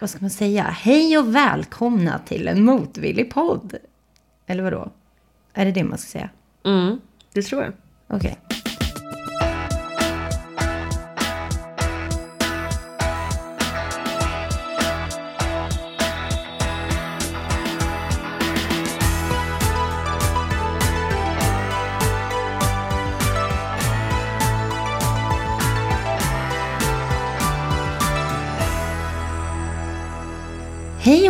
vad ska man säga? Hej och välkomna till en motvillig podd. Eller vadå? Är det det man ska säga? Mm, det tror jag. Okej. Hej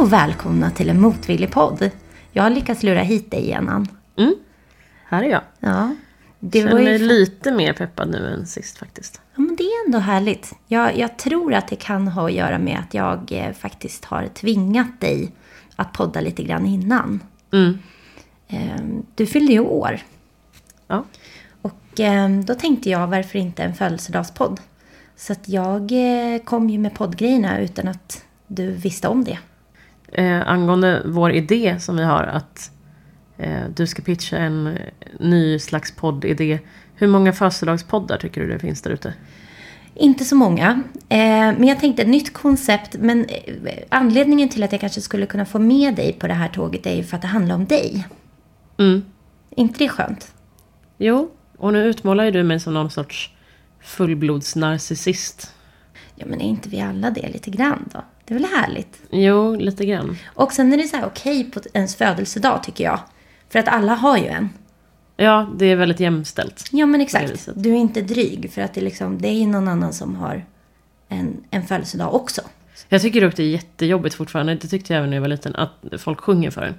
och välkomna till en motvillig podd. Jag har lyckats lura hit dig igen, Ann. Mm. Här är jag. Ja. Det Känner var ju... lite mer peppad nu än sist faktiskt. Ja, men det är ändå härligt. Jag, jag tror att det kan ha att göra med att jag eh, faktiskt har tvingat dig att podda lite grann innan. Mm. Eh, du fyllde ju år. Ja. Och eh, då tänkte jag, varför inte en födelsedagspodd? Så att jag eh, kom ju med poddgrejerna utan att du visste om det. Eh, angående vår idé som vi har att eh, du ska pitcha en ny slags poddidé. Hur många födelsedagspoddar tycker du det finns där ute? Inte så många. Eh, men jag tänkte ett nytt koncept. Men eh, anledningen till att jag kanske skulle kunna få med dig på det här tåget är ju för att det handlar om dig. Mm. inte det skönt? Jo, och nu utmålar ju du mig som någon sorts fullblodsnarcissist. Ja, men är inte vi alla det lite grann då? Det är väl härligt? Jo, lite grann. Och sen är det så här okej på ens födelsedag tycker jag. För att alla har ju en. Ja, det är väldigt jämställt. Ja, men exakt. Du är inte dryg för att det, är liksom, det är någon annan som har en, en födelsedag också. Jag tycker dock det är jättejobbigt fortfarande. Det tyckte jag även när jag var liten. Att folk sjunger för en.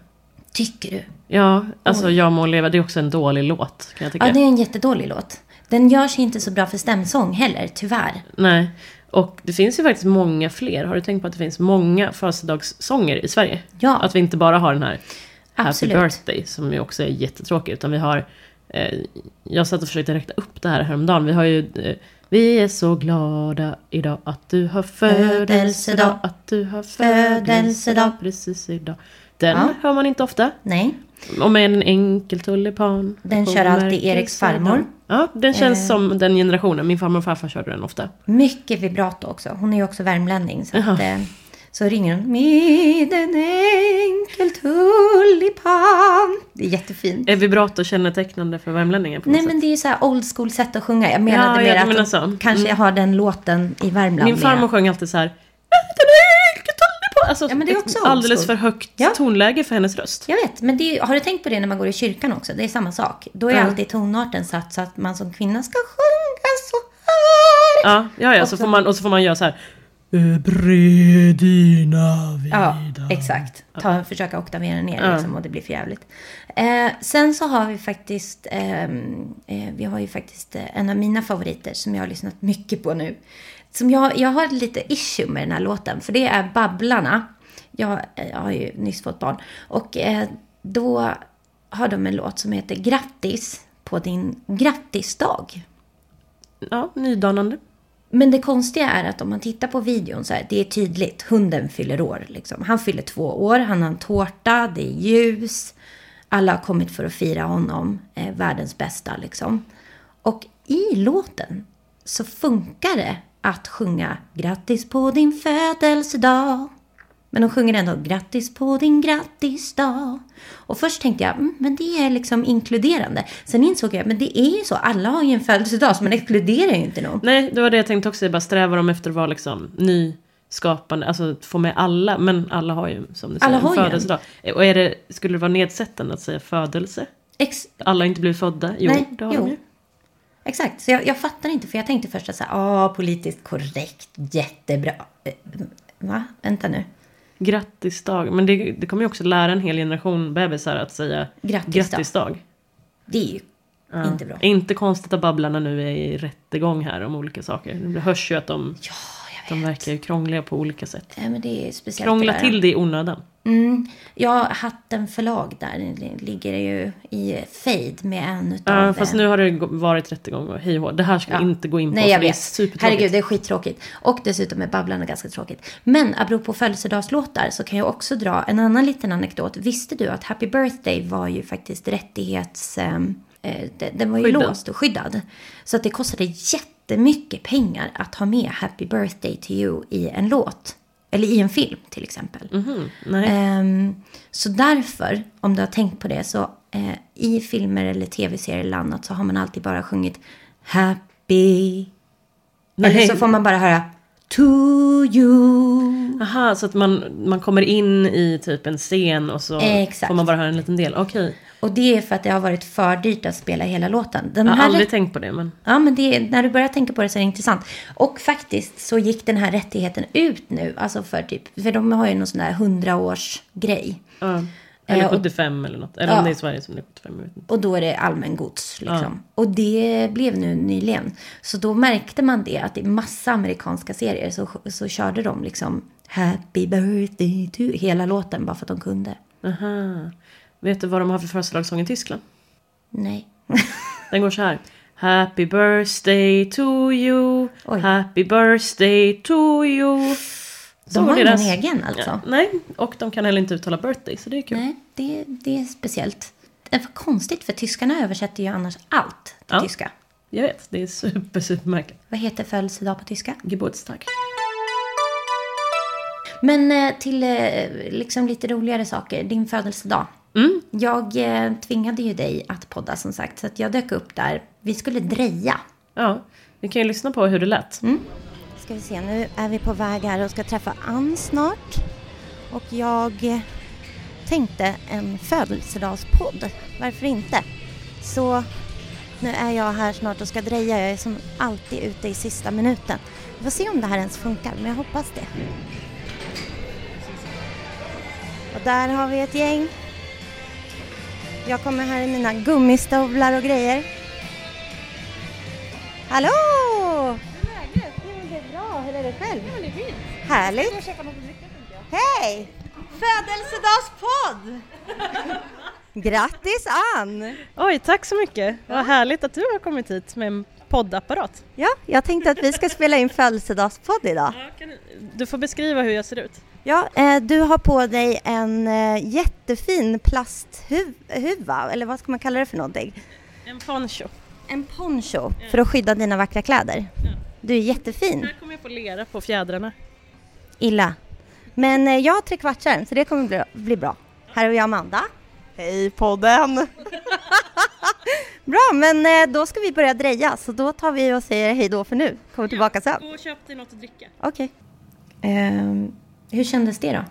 Tycker du? Ja, alltså Jag må leva. Det är också en dålig låt kan jag tycka. Ja, det är en jättedålig låt. Den görs inte så bra för stämsång heller, tyvärr. Nej. Och det finns ju faktiskt många fler. Har du tänkt på att det finns många födelsedagssånger i Sverige? Ja. Att vi inte bara har den här Absolut. Happy birthday som ju också är jättetråkig. Utan vi har... Eh, jag satt och försökte räkna upp det här häromdagen. Vi har ju... Eh, vi är så glada idag att du har födelsedag. Att du har födelsedag precis idag. Den Ja. hör man inte ofta. Nej, Och med en enkel tulipan. Den kör alltid Eriks farmor. Ja, den känns Eh. som den generationen. Min farmor och farfar körde den ofta. mycket vibrato också. Hon är ju också värmlänning. Så, att, eh, så ringer hon med en enkel tulipan. Det är jättefint. Är vibrato kännetecknande för värmlänningar på något Nej sätt? men det är ju så här old school sätt att sjunga. Jag menade Ja, mer ja, du att menar de så. Mm. kanske har den låten i Värmland. Min med. farmor sjöng alltid så här. Alltså, Ja, men det är också alldeles för högt Ja. tonläge för hennes röst. Jag vet, men är, har du tänkt på det när man går i kyrkan också? Det är samma sak. Då är Ja. alltid tonarten satt så att man som kvinna ska sjunga så här. Ja, ja, ja. Så Och så- får man, och så får man göra så här. "Eh, Bredina vida. Ja, exakt. Ta, försöka oktavera ner Ja. liksom, och det blir för jävligt. Eh, sen så har vi faktiskt, ehm, eh, vi har ju faktiskt eh, en av mina favoriter som jag har lyssnat mycket på nu. Som jag, jag har lite issue med den här låten, för det är Babblarna. Jag, eh, jag har ju nyss fått barn. Och eh, då har de en låt som heter Grattis på din grattisdag. Ja, nydanande. Men det konstiga är att om man tittar på videon så här, det är tydligt, hunden fyller år. Liksom. Han fyller två år, han har en tårta, det är ljus. Alla har kommit för att fira honom, eh, världens bästa liksom. Och i låten så funkar det att sjunga grattis på din födelsedag. Men de sjunger ändå grattis på din grattisdag. Och först tänkte jag, mm, men det är liksom inkluderande. Sen insåg jag, men det är ju så, alla har ju en födelsedag så man exkluderar ju inte någon. Nej, det var det jag tänkte också. Jag bara strävar de efter att vara liksom nyskapande. Alltså få med alla. Men alla har ju som du säger Alla en ju en. födelsedag. Och är det, skulle det vara nedsättande att säga födelse? Ex- Alla har inte blivit födda? Jo, Nej, det har jo. de ju. Exakt, så jag, jag fattar inte för jag tänkte först att säga, ja, politiskt korrekt, jättebra. Eh, Va? Vänta nu. Grattisdag. Men det, det kommer ju också lära en hel generation bebisar att säga Grattisdag. grattisdag. Det är ju Ja. inte bra. Inte konstigt att Babblarna nu är i rättegång här om olika saker. Det hörs ju att de, Ja, de verkar ju krångliga på olika sätt. Nej, men det är speciellt Krångla det till det i onödan. Mm. Jag har Hatten förlag där, det ligger ju i fejd med en utav... Ja, fast nu har det varit rättegång och hej och. Det här ska Ja. vi inte gå in på Nej, jag det vet. supertråkigt. Herregud, det är skittråkigt. Och dessutom är Babblarna ganska tråkigt. Men apropå födelsedagslåtar så kan jag också dra en annan liten anekdot. Visste du att Happy Birthday var ju faktiskt rättighets... ehm, eh, de- den var ju Skyddad. låst och skyddad. Så att det kostade jättemycket pengar att ha med Happy Birthday to you i en låt. Eller i en film till exempel. Mhm, nej. Ehm, så därför, om du har tänkt på det, så eh, i filmer eller tv-serier eller annat så har man alltid bara sjungit happy. Eller Nej. så får man bara höra to you. Aha, så att man, man kommer in i typ en scen och så Exakt. får man bara höra en liten del. Okej. Och det är för att det har varit för dyrt att spela hela låten. De Jag har här aldrig tänkt på det men. Ja, men det, när du börjar tänka på det så är det intressant. Och faktiskt så gick den här rättigheten ut nu. Alltså för typ, för de har ju någon sån där hundraårsgrej. Ja. Eller Eh, och- 75 eller något. Eller om Ja. det är i Sverige som det är 75. Jag vet inte. Och då är det allmängods. Liksom. Och det blev nu nyligen. Så då märkte man det att i massa amerikanska serier så, så körde de liksom Happy birthday to hela låten bara för att de kunde. Aha. Vet du vad de har för födelsedagssång i Tyskland? Nej. Den går så här. Happy birthday to you. Oj. Happy birthday to you. De har ingen deras- egen alltså. Ja, nej, och de kan heller inte uttala birthday så det är kul. Nej, det, det är speciellt. Det var konstigt för tyskarna översätter ju annars allt till Ja. tyska. Jag vet, det är super, super märkligt. Vad heter födelsedag på tyska? Geburtstag. Men eh, till eh, liksom lite roligare saker. Din födelsedag. Mm. Jag eh, tvingade ju dig att podda som sagt. Så att jag dök upp där. Vi skulle dreja. Ja, vi kan ju lyssna på hur det lät. Mm. Ska vi se, nu är vi på väg här och ska träffa Ann snart. Och jag eh, tänkte en födelsedagspodd. Varför inte? Så nu är jag här snart och ska dreja. Jag är som alltid ute i sista minuten. Vi får se om det här ens funkar, men jag hoppas det. Och där har vi ett gäng. Jag kommer här i mina gummistövlar och grejer. Hallå! Hur är läget? Jo, det är bra. Hur är det själv? Ja, det är fint. Härligt! Jag ska köpa något att dricka. Hej! Födelsedagspodd! Grattis Ann! Oj, tack så mycket. Vad härligt att du har kommit hit med en poddapparat. Ja, jag tänkte att vi ska spela in födelsedagspodd idag. Du får beskriva hur jag ser ut. Ja, eh, du har på dig en eh, jättefin plasthuva, eller vad ska man kalla det för någonting? En poncho. En poncho för att skydda dina vackra kläder. Du är jättefin. Här kommer jag få lera på fjädrarna. Illa. Men eh, jag har tre kvartsarm så det kommer bli, bli bra. Här har vi Amanda. Hej podden! bra, men eh, då ska vi börja dreja så då tar vi och säger hej då för nu. Kommer tillbaka sen. Gå och köp dig något att dricka. Okej. Ehm, hur kändes det då?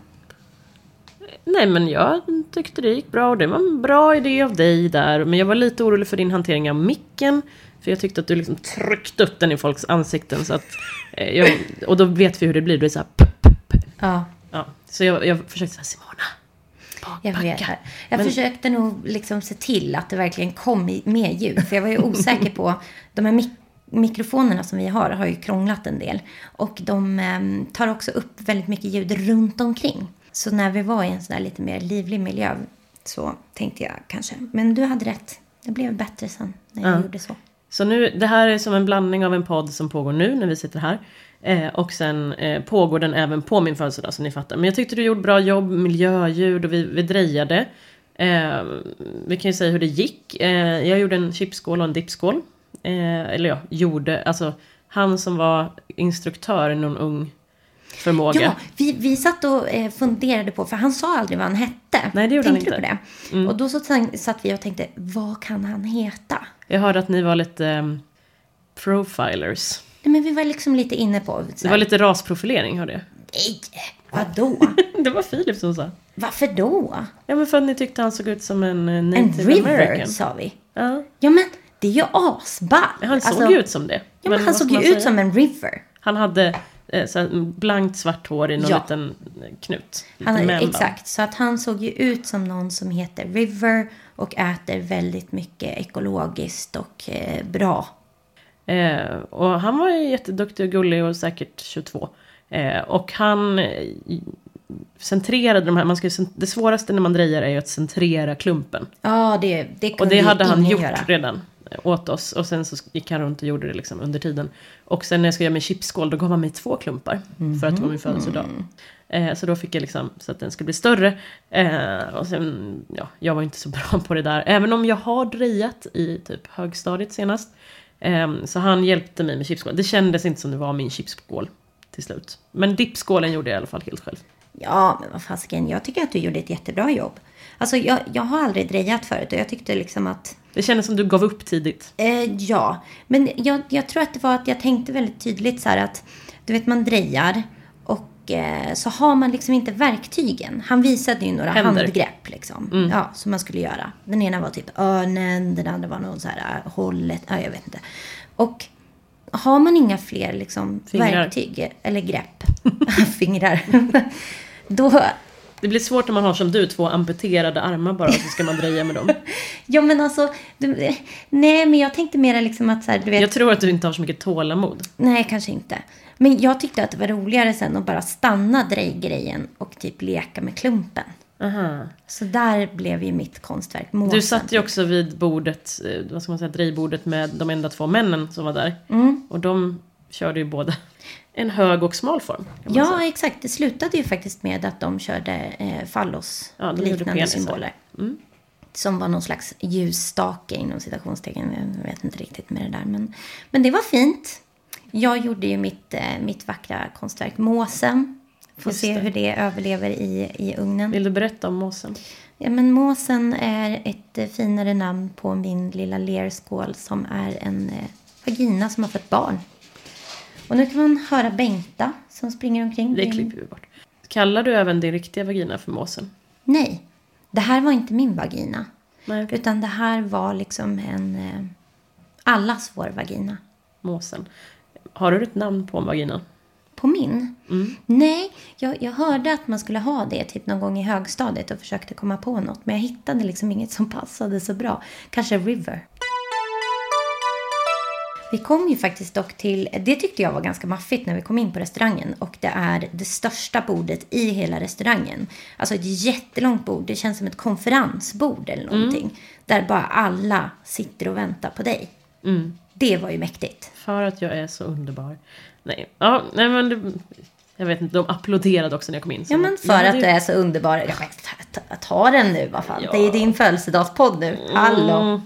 Nej men jag tyckte det gick bra och det var en bra idé av dig där. Men jag var lite orolig för din hantering av micken. För jag tyckte att du liksom tryckte upp den i folks ansikten så att... Eh, jag, och då vet vi hur det blir, det blir så här... Pup, pup, pup. Ja, Ja, så jag, jag försökte säga Simona. Jag vet. backa." Jag Men- försökte nog liksom se till att det verkligen kom med ljud. För jag var ju osäker på, de här mik- mikrofonerna som vi har har ju krånglat en del. Och de ehm, tar också upp väldigt mycket ljud runt omkring. Så när vi var i en sån där lite mer livlig miljö så tänkte jag kanske, men du hade rätt. Det blev bättre sen när jag Ja. gjorde så. Så nu, det här är som en blandning av en podd som pågår nu när vi sitter här. Eh, och sen eh, pågår den även på min födelsedag så ni fattar. Men jag tyckte du gjorde bra jobb, miljöljud och vi, vi drejade. Eh, vi kan ju säga hur det gick. Eh, jag gjorde en chipskål och en dippskål. Eh, eller ja, gjorde. Alltså han som var instruktör i någon ung förmåga. Ja, vi, vi satt och eh, funderade på, för han sa aldrig vad han hette. Nej, det gjorde Tänkte han du inte. på det? Och då så tänk, satt vi och tänkte, vad kan han heta? Jag hörde att ni var lite ehm, profilers. Nej, men vi var liksom lite inne på... Så Det var lite rasprofilering hörde jag. Nej, vadå? Det var Filip som sa. Varför då? Ja men för att ni tyckte han såg ut som en En native river, american. sa vi. Ja, Ja, men det är ju asball. han såg Alltså, ju ut som det. Ja, men han vad såg ju ut säga? som en river. Han hade så här, blankt svart hår i någon Ja. liten eh, knut. Han, mellan. exakt, så att han såg ju ut som någon som heter River och äter väldigt mycket ekologiskt och eh, bra. Eh, och han var ju jätteduktig och gullig och säkert 22. Eh, och han eh, centrerade de här, man ska, det svåraste när man drejar är ju att centrera klumpen. Ja, det, det kunde Och det hade han gjort göra. redan eh, åt oss. Och sen så gick han runt och gjorde det liksom under tiden. Och sen när jag skulle göra min chipsskål då gav han mig två klumpar. För att det var min födelsedag. Eh, så då fick jag liksom så att den skulle bli större. Eh, och sen, ja, jag var inte så bra på det där. Även om jag har drejat i typ högstadiet senast. Eh, så han hjälpte mig med chipsskål. Det kändes inte som det var min chipsskål. till slut. Men dippskålen gjorde jag i alla fall helt själv. Ja, men vad fasiken, jag tycker att du gjorde ett jättebra jobb. Alltså jag, jag har aldrig drejat förut och jag tyckte liksom att Det kändes som du gav upp tidigt. Eh, ja, men jag, jag tror att det var att jag tänkte väldigt tydligt så här att du vet man drejar och eh, så har man liksom inte verktygen. Han visade ju några Händer. handgrepp liksom. Ja, som man skulle göra. Den ena var typ örnen, den andra var någon så här äh, hållet, ja, jag vet inte. Och har man inga fler liksom Fingrar. verktyg eller grepp, fingrar, då Det blir svårt när man har som du två amputerade armar bara och så ska man dreja med dem. Ja men alltså, du, nej men jag tänkte mera liksom att så här, du vet. Jag tror att du inte har så mycket tålamod. Nej, kanske inte. Men jag tyckte att det var roligare sen att bara stanna drejgrejen och typ leka med klumpen. Aha. Så där blev ju mitt konstverk måsen. Du satt ju också vid bordet, eh, vad ska man säga, drejbordet med de enda två männen som var där. Mm. Och de körde ju båda en hög och smal form. Ja, säga. exakt. Det slutade ju faktiskt med att de körde eh, fallos Ja, de gjorde liknande penisar. symboler. Mm. Som var någon slags ljusstake inom citationstecken. Jag vet inte riktigt med det där. Men, men det var fint. Jag gjorde ju mitt, eh, mitt vackra konstverk Måsen. Får Just se det. hur det överlever i, i ugnen. Vill du berätta om måsen? Ja, men måsen är ett eh, finare namn på min lilla lerskål som är en eh, vagina som har fått barn. Och nu kan man höra Bengta som springer omkring. Det klipper vi bort. Kallar du även din riktiga vagina för måsen? Nej, det här var inte min vagina. Nej. Utan det här var liksom en eh, allas vår vagina. Måsen. Har du ett namn på en vagina? På min? Nej, jag, jag hörde att man skulle ha det typ någon gång i högstadiet och försökte komma på något. Men jag hittade liksom inget som passade så bra. Kanske River. Vi kom ju faktiskt dock till, det tyckte jag var ganska maffigt när vi kom in på restaurangen. Och det är det största bordet i hela restaurangen. Alltså ett jättelångt bord, det känns som ett konferensbord eller någonting. Där bara alla sitter och väntar på dig. Mm. Det var ju mäktigt. För att jag är så underbar. Nej, ja, nej men det, jag vet inte, de applåderade också när jag kom in. Ja men jag för att ju- du är så underbar. Ja, men ta, ta, ta den nu, vad fan. Ja. Det är din födelsedagspodd nu. Hallå. Mm.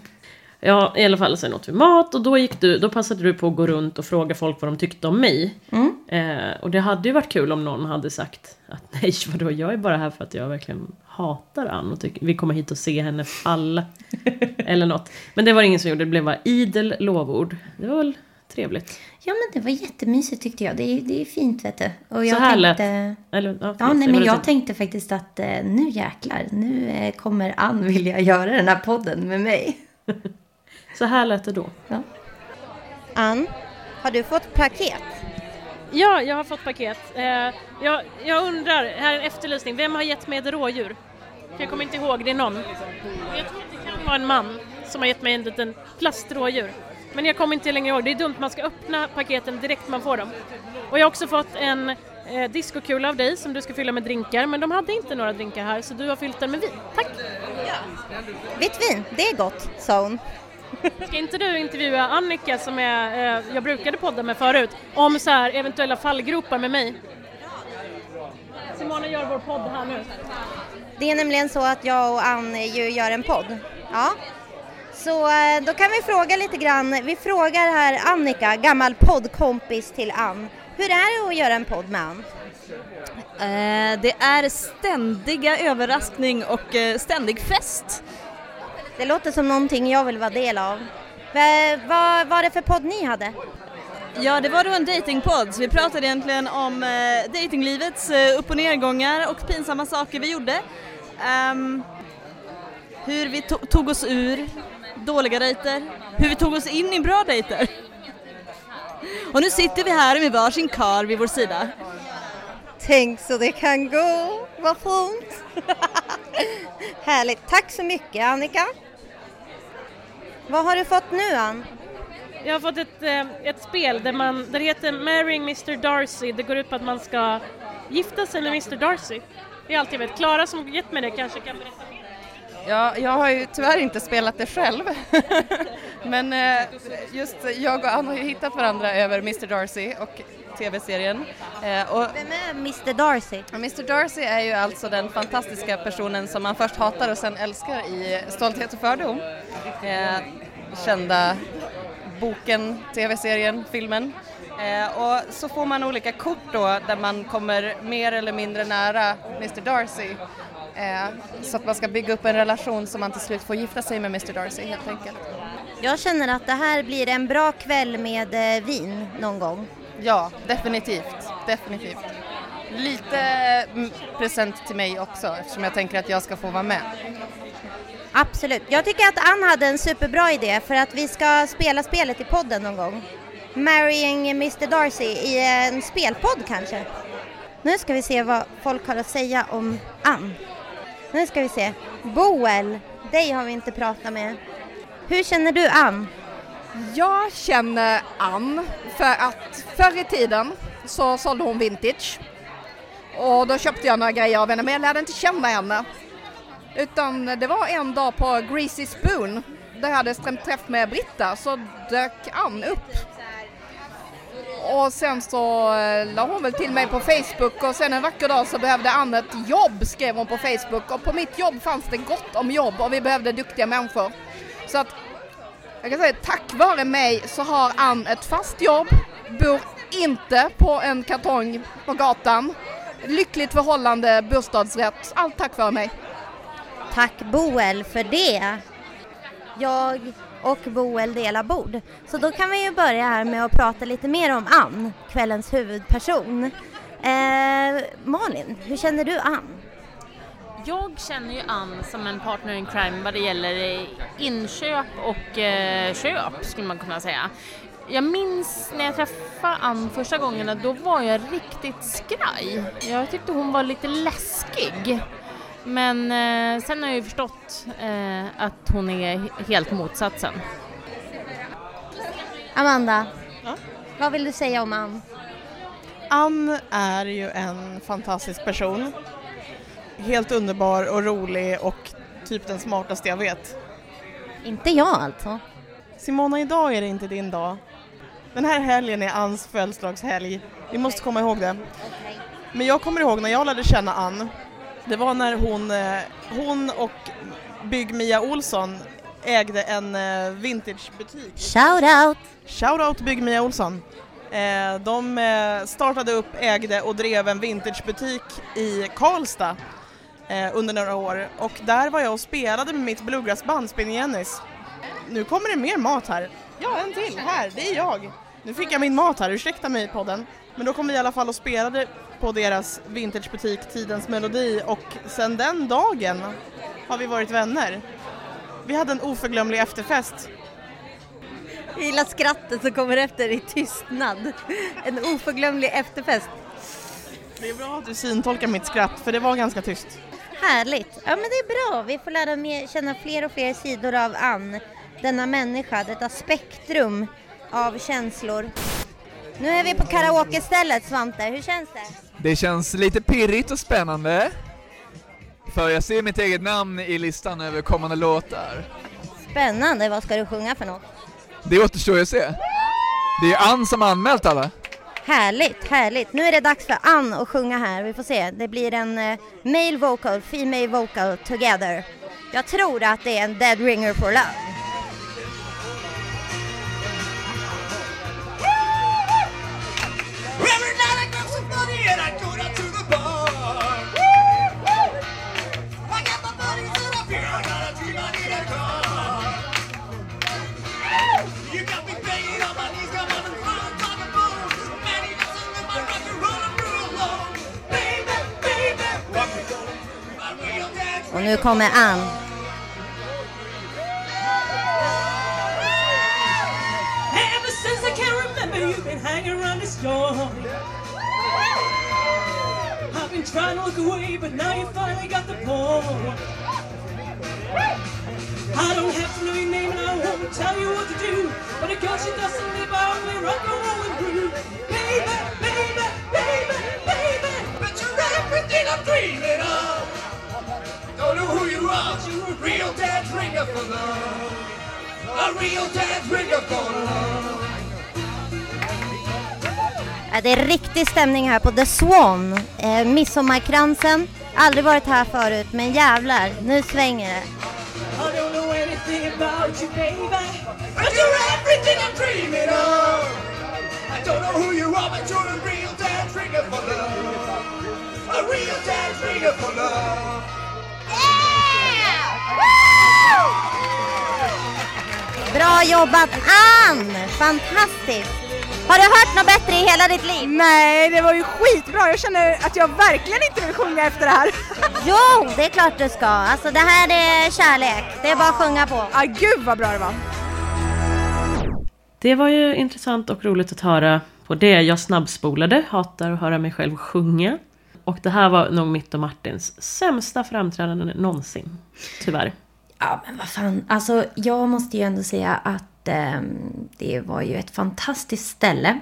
Ja, i alla fall sen åt vi mat och då gick du, då passade du på att gå runt och fråga folk vad de tyckte om mig. Mm. Eh, och det hade ju varit kul om någon hade sagt att nej vadå, jag är bara här för att jag verkligen hatar Ann och tycker, vill komma hit och se henne falla. Eller något. Men det var ingen som gjorde, det blev bara idel lovord. Det var väl trevligt. Ja men det var jättemysigt tyckte jag. Det är, det är fint vet du. Och jag Så här tänkte... Eller, ja, Ja, nej, det men jag lite- tänkte faktiskt att eh, nu jäklar, nu eh, kommer Ann vilja göra den här podden med mig. Så här lät det då. Ja. Ann, har du fått paket? Ja, jag har fått paket. Eh, jag, jag undrar, här är en efterlysning, vem har gett mig ett rådjur? Jag kommer inte ihåg, det är någon. Jag tror att det kan vara en man som har gett mig en liten plastrådjur. Men jag kommer inte längre ihåg, det är dumt, man ska öppna paketen direkt man får dem. Och jag har också fått en eh, diskokula av dig som du ska fylla med drinkar, men de hade inte några drinkar här så du har fyllt den med vin. Tack! Vitt vin, det är gott, sa hon. Ska inte du intervjua Annika som är, eh, jag brukade podda med förut, om så här eventuella fallgropar med mig? Simona gör vår podd här nu. Det är nämligen så att jag och Ann ju gör en podd. Ja. Så eh, då kan vi fråga lite grann. Vi frågar här Annika, gammal poddkompis till Ann. Hur är det att göra en podd med Ann? Eh, det är ständiga överraskning och eh, ständig fest. Det låter som någonting jag vill vara del av. Va- Vad var det för podd ni hade? Ja, det var då en datingpodd, vi pratade egentligen om eh, datinglivets eh, upp och nedgångar och pinsamma saker vi gjorde. Ehm, hur vi to- tog oss ur dåliga dejter, hur vi tog oss in i bra dejter. Och nu sitter vi här med varsin kar vid vår sida. Tänk så det kan gå, vad fint! Härligt, tack så mycket Annika. Vad har du fått nu Ann? Jag har fått ett, eh, ett spel där, man, där det heter Marrying Mr Darcy. Det går ut på att man ska gifta sig med Mr Darcy. Det är allt jag vet. Klara som gett mig det kanske kan berätta. Ja, jag har ju tyvärr inte spelat det själv. Men eh, just jag och Ann har ju hittat varandra över Mr Darcy och tv-serien. Eh, och Vem är Mr Darcy? Mr Darcy är ju alltså den fantastiska personen som man först hatar och sen älskar i Stolthet och fördom. Eh, kända boken, tv-serien, filmen. Eh, och så får man olika kort då där man kommer mer eller mindre nära Mr Darcy. Eh, så att man ska bygga upp en relation som man till slut får gifta sig med Mr Darcy helt enkelt. Jag känner att det här blir en bra kväll med eh, vin någon gång. Ja, definitivt. definitivt. Lite mm, present till mig också eftersom jag tänker att jag ska få vara med. Absolut. Jag tycker att Ann hade en superbra idé för att vi ska spela spelet i podden någon gång. Marrying Mr Darcy i en spelpodd kanske. Nu ska vi se vad folk har att säga om Ann. Nu ska vi se. Boel, dig har vi inte pratat med. Hur känner du Ann? Jag känner Ann för att förr i tiden så sålde hon vintage. Och då köpte jag några grejer av henne men jag lärde inte känna henne. Utan det var en dag på Greasy Spoon där jag hade stämt träff med Britta så dök Ann upp. Och sen så eh, la hon väl till mig på Facebook och sen en vacker dag så behövde Ann ett jobb skrev hon på Facebook och på mitt jobb fanns det gott om jobb och vi behövde duktiga människor. Så att jag kan säga tack vare mig så har Ann ett fast jobb, bor inte på en kartong på gatan, lyckligt förhållande, bostadsrätt, allt tack vare mig. Tack Boel för det. Jag och Boel delar bord. Så då kan vi ju börja här med att prata lite mer om Ann, kvällens huvudperson. Eh, Malin, hur känner du Ann? Jag känner ju Ann som en partner in crime vad det gäller eh, inköp och eh, köp skulle man kunna säga. Jag minns när jag träffade Ann första gången då var jag riktigt skraj. Jag tyckte hon var lite läskig. Men eh, sen har jag ju förstått eh, att hon är helt motsatsen. Amanda, Ja? vad vill du säga om Ann? Ann är ju en fantastisk person. Helt underbar och rolig och typ den smartaste jag vet. Inte jag alltså. Simona, idag är det inte din dag. Den här helgen är Anns födelsedagshelg. Vi måste komma ihåg det. Men jag kommer ihåg när jag lärde känna Ann. Det var när hon, eh, hon och Bygg-Mia Olsson ägde en eh, vintagebutik. Shout out! Shoutout Bygg-Mia Olsson. Eh, de startade upp, ägde och drev en vintagebutik i Karlstad under några år och där var jag och spelade med mitt bluegrassband Spinny Jennys. Nu kommer det mer mat här. Ja, en till. Här, det är jag. Nu fick jag min mat här, ursäkta mig podden. Men då kom vi i alla fall och spelade på deras vintagebutik Tidens Melodi och sen den dagen har vi varit vänner. Vi hade en oförglömlig efterfest Jag gillar skrattet som kommer efter i tystnad. En oförglömlig efterfest. Det är bra att du syntolkar mitt skratt för det var ganska tyst. Härligt! Ja men det är bra, vi får lära mer, känna fler och fler sidor av Ann. Denna människa, detta spektrum av känslor. Nu är vi på karaoke-stället Svante, hur känns det? Det känns lite pirrigt och spännande. För jag ser mitt eget namn i listan över kommande låtar. Spännande, vad ska du sjunga för något? Det återstår ju att se. Det är Ann som har anmält alla. Härligt, härligt. Nu är det dags för Ann att sjunga här. Vi får se. Det blir en eh, male vocal, female vocal together. Jag tror att det är en Dead Ringer for Love. Och nu kommer Ann. Ever since I can remember, you've been hanging around this joint. I've been trying to look away, but now you finally got the point. I don't have to know your name, and I won't tell you what to do. But a girl, she doesn't live out only rock and roll and groove. Baby, baby, baby, baby, but you're everything I'm dreaming of. A real dead ringer for love. A real dead ringer for love. Ja, det är riktig stämning här på The Swan. Eh, midsommarkransen. Aldrig varit här förut, men jävlar, nu svänger det. A real dance ringer for love. Bra jobbat Ann! Fantastiskt! Har du hört något bättre i hela ditt liv? Nej, det var ju skitbra. Jag känner att jag verkligen inte vill sjunga efter det här. Jo, det är klart du ska. Alltså det här är kärlek. Det är bara att sjunga på. Ah, gud vad bra det var. Det var ju intressant och roligt att höra på det. Jag snabbspolade, hatar att höra mig själv sjunga. Och det här var nog mitt och Martins sämsta framträdande någonsin. Tyvärr. Ja, men vad fan. Alltså, jag måste ju ändå säga att ehm, det var ju ett fantastiskt ställe.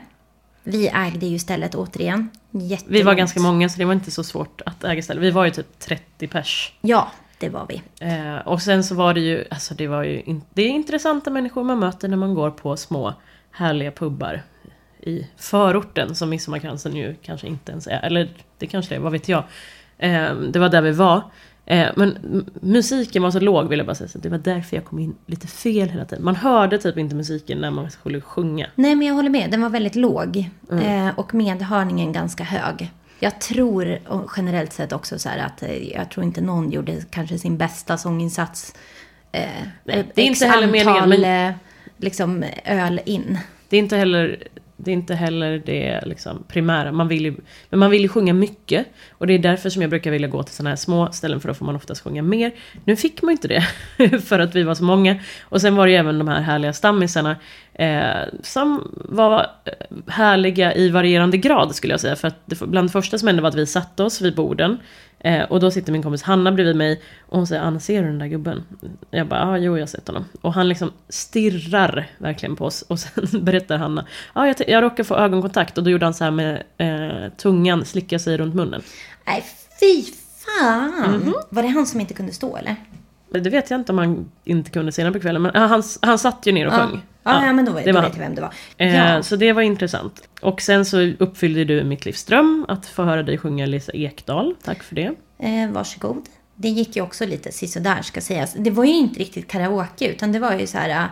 Vi ägde ju stället återigen. Vi Jättelångt. var ganska många så det var inte så svårt att äga ställe. Vi var ju typ 30 pers. Ja, det var vi. Eh, och sen så var det ju, alltså det var ju, in, det är intressanta människor man möter när man går på små härliga pubbar i förorten som Midsommarkransen ju kanske inte ens är, eller det kanske det är, vad vet jag. Eh, det var där vi var. Eh, men musiken var så låg vill jag bara säga, så det var därför jag kom in lite fel hela tiden. Man hörde typ inte musiken när man skulle sjunga. Nej, men jag håller med. Den var väldigt låg. Mm. Eh, och medhörningen ganska hög. Jag tror generellt sett också så här att eh, jag tror inte någon gjorde kanske sin bästa sånginsats. Eh, Nej, det är inte heller meningen, men- eh, liksom öl in. Det är inte heller det, är inte heller det liksom primära. Man vill ju, men man vill ju sjunga mycket. Och det är därför som jag brukar vilja gå till sådana här små ställen för då får man oftast sjunga mer. Nu fick man ju inte det för att vi var så många. Och sen var det ju även de här härliga stammisarna eh, som var eh, härliga i varierande grad skulle jag säga. För att det, bland det första som hände var att vi satte oss vid borden. Eh, och då sitter min kompis Hanna bredvid mig och hon säger Anna ser du den där gubben? Jag bara ja jo jag har sett honom. Och han liksom stirrar verkligen på oss och sen berättar Hanna ja jag, jag råkade få ögonkontakt och då gjorde han så här med eh, tungan, slicka sig runt munnen. Nej, fy fan! Mhm. Var det han som inte kunde stå eller? Det vet jag inte om han inte kunde senare på kvällen men ja, han, han satt ju ner och Ja. sjöng. Ja, ja, men då, då var vet han. jag vem det var. Eh, Ja. Så det var intressant. Och sen så uppfyllde du mitt livs dröm att få höra dig sjunga Lisa Ekdahl. Tack för det. Eh, varsågod. Det gick ju också lite sisådär ska sägas. Det var ju inte riktigt karaoke utan det var ju så här. äh,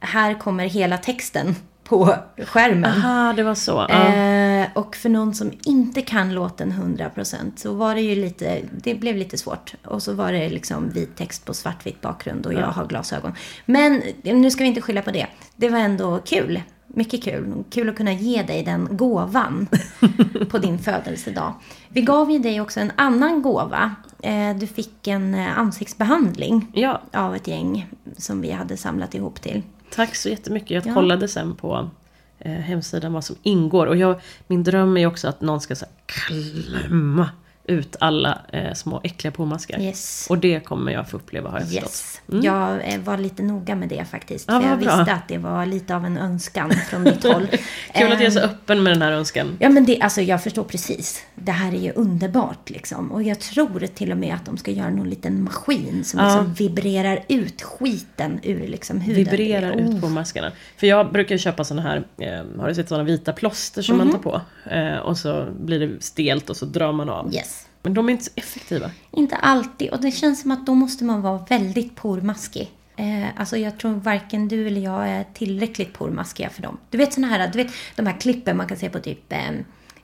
Här kommer hela texten på skärmen. Aha, det var så. Ja. Eh, och för någon som inte kan låten 100% så var det ju lite, det blev lite svårt. Och så var det liksom vit text på svartvit bakgrund och jag Ja. har glasögon. Men nu ska vi inte skylla på det. Det var ändå kul. Mycket kul. Kul att kunna ge dig den gåvan på din födelsedag. Vi gav ju dig också en annan gåva. Eh, Du fick en eh, ansiktsbehandling Ja. av ett gäng som vi hade samlat ihop till. Tack så jättemycket. Jag Ja. kollade sen på eh, hemsidan vad som ingår. Och jag, min dröm är också att någon ska så här, klämma ut alla eh, små äckliga pormaskar. Yes. Och det kommer jag få uppleva har jag Yes. förstått. Mm. Jag eh, var lite noga med det faktiskt. Ja, för jag bra. visste att det var lite av en önskan från mitt håll. Kul att jag är så Ehm, öppen med den här önskan. Ja men det, alltså jag förstår precis. Det här är ju underbart liksom. Och jag tror till och med att de ska göra någon liten maskin som Ja. liksom vibrerar ut skiten ur liksom huden. Vibrerar Oh. ut pormaskarna. För jag brukar köpa såna här, eh, har du sett såna vita plåster som Mhm. man tar på? Eh, och så blir det stelt och så drar man av. Yes. Men de är inte så effektiva. Inte alltid. Och det känns som att då måste man vara väldigt pormaskig. Eh, alltså jag tror varken du eller jag är tillräckligt pormaskiga för dem. Du vet såna här, du vet de här klippen man kan se på typ eh,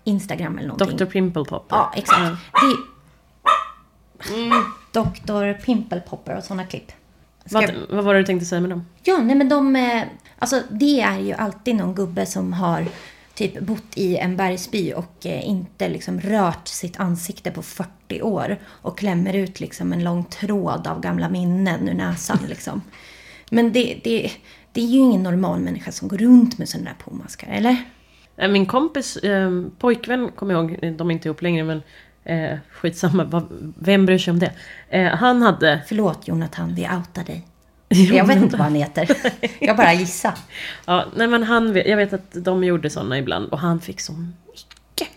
Instagram eller någonting. Dr. Pimple Popper. Ja, exakt. Det är Dr. Pimple Popper och såna klipp. Ska Vad, vad var det du tänkte säga med dem? Ja, nej men de... eh, Alltså det är ju alltid någon gubbe som har typ bott i en bergsby och eh, inte liksom rört sitt ansikte på 40 år och klämmer ut liksom en lång tråd av gamla minnen ur näsan liksom. Men det, det, det är ju ingen normal människa som går runt med sådana där pormaskar, eller? Eh, Min kompis eh, pojkvän, kommer jag ihåg, de är inte ihop längre men eh, skitsamma, vem bryr sig om det? Eh, han hade... Förlåt Jonathan, vi outar dig. Jag vet inte vad han heter. Jag bara gissar. Ja, nej men han, jag vet att de gjorde sådana ibland och han fick så mycket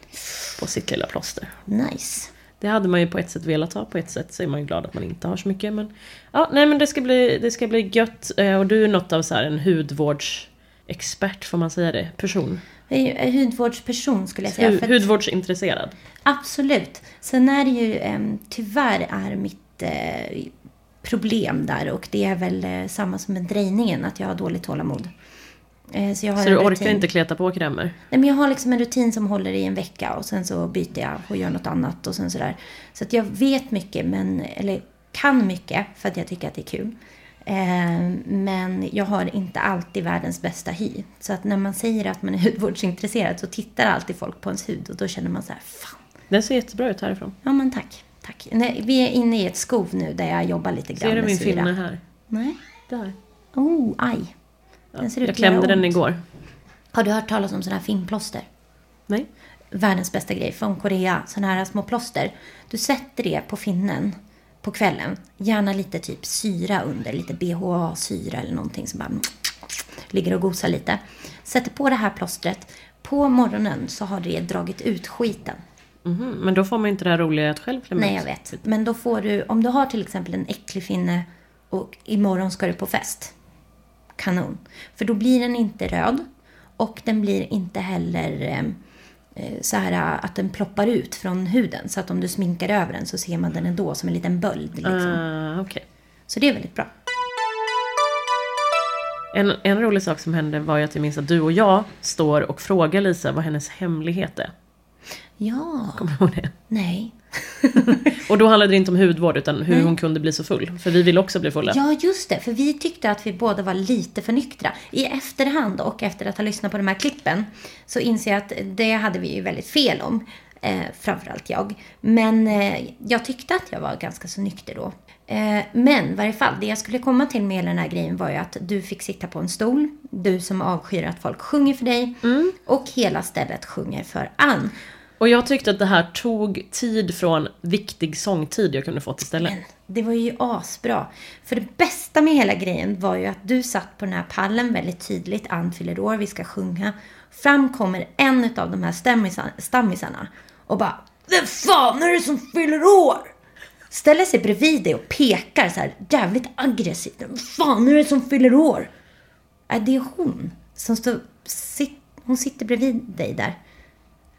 på sitt lilla plåster. Nice. Det hade man ju på ett sätt velat ha, på ett sätt så är man ju glad att man inte har så mycket. Men, ja, nej men det ska bli, det ska bli gött. Eh, Och du är något av så här en hudvårdsexpert, får man säga det? Person? Hudvårdsperson skulle jag säga. Hu- för att- hudvårdsintresserad. Absolut. Sen är det ju, eh, tyvärr är mitt eh, problem där och det är väl eh, samma som med drejningen, att jag har dåligt tålamod. Eh, Så, jag har Så du orkar rutin. inte kleta på krämer? Nej, men jag har liksom en rutin som håller i en vecka och sen så byter jag och gör något annat och sen sådär. Så att jag vet mycket, men, eller kan mycket för att jag tycker att det är kul. Eh, men jag har inte alltid världens bästa hy. Så att när man säger att man är hudvårdsintresserad så tittar alltid folk på ens hud och då känner man så här, fan. Den ser jättebra ut härifrån. Ja men tack. Tack. Nej, vi är inne i ett skov nu där jag jobbar lite grann Ser du min finne här? Nej. Där. Oh, aj. Den ser ut Jag klämde den ont. igår. Har du hört talas om sådana här finplåster? Nej. Världens bästa grej från Korea. Sådana här små plåster. Du sätter det på finnen på kvällen. Gärna lite typ syra under. Lite BHA-syra eller någonting som bara ligger och gosar lite. Sätter på det här plåstret. På morgonen så har det dragit ut skiten. Mhm, Men då får man inte det här roliga att själv klämma Nej, jag vet. Men då får du, om du har till exempel en äcklig finne och imorgon ska du på fest. Kanon. För då blir den inte röd och den blir inte heller eh, eh, så här att den ploppar ut från huden. Så att om du sminkar över den så ser man den ändå som en liten böld. Liksom. Ah, okej. Så det är väldigt bra. En, en rolig sak som hände var ju att jag minns att du och jag står och frågar Lisa vad hennes hemlighet är. Ja. Kommer du ihåg det? Nej. Och då handlade det inte om hudvård utan hur Nej. hon kunde bli så full. För vi vill också bli fulla. Ja, just det. För vi tyckte att vi båda var lite för nyktra. I efterhand och efter att ha lyssnat på de här klippen så inser jag att det hade vi ju väldigt fel om. Eh, framförallt jag. Men eh, jag tyckte att jag var ganska så nykter då. Eh, men i varje fall, det jag skulle komma till med den här grejen var ju att du fick sitta på en stol. Du som avskyr att folk sjunger för dig. Och hela stället sjunger för Ann. Och jag tyckte att det här tog tid från viktig sångtid jag kunde fått istället. Det var ju asbra. För det bästa med hela grejen var ju att du satt på den här pallen väldigt tydligt. Ann fyller år, vi ska sjunga. Fram kommer en av de här stammisarna och bara Vem fan är det som fyller år? Ställer sig bredvid dig och pekar så här jävligt aggressivt. Vem fan är det som fyller år? Äh, det är hon som står... Sit, hon sitter bredvid dig där.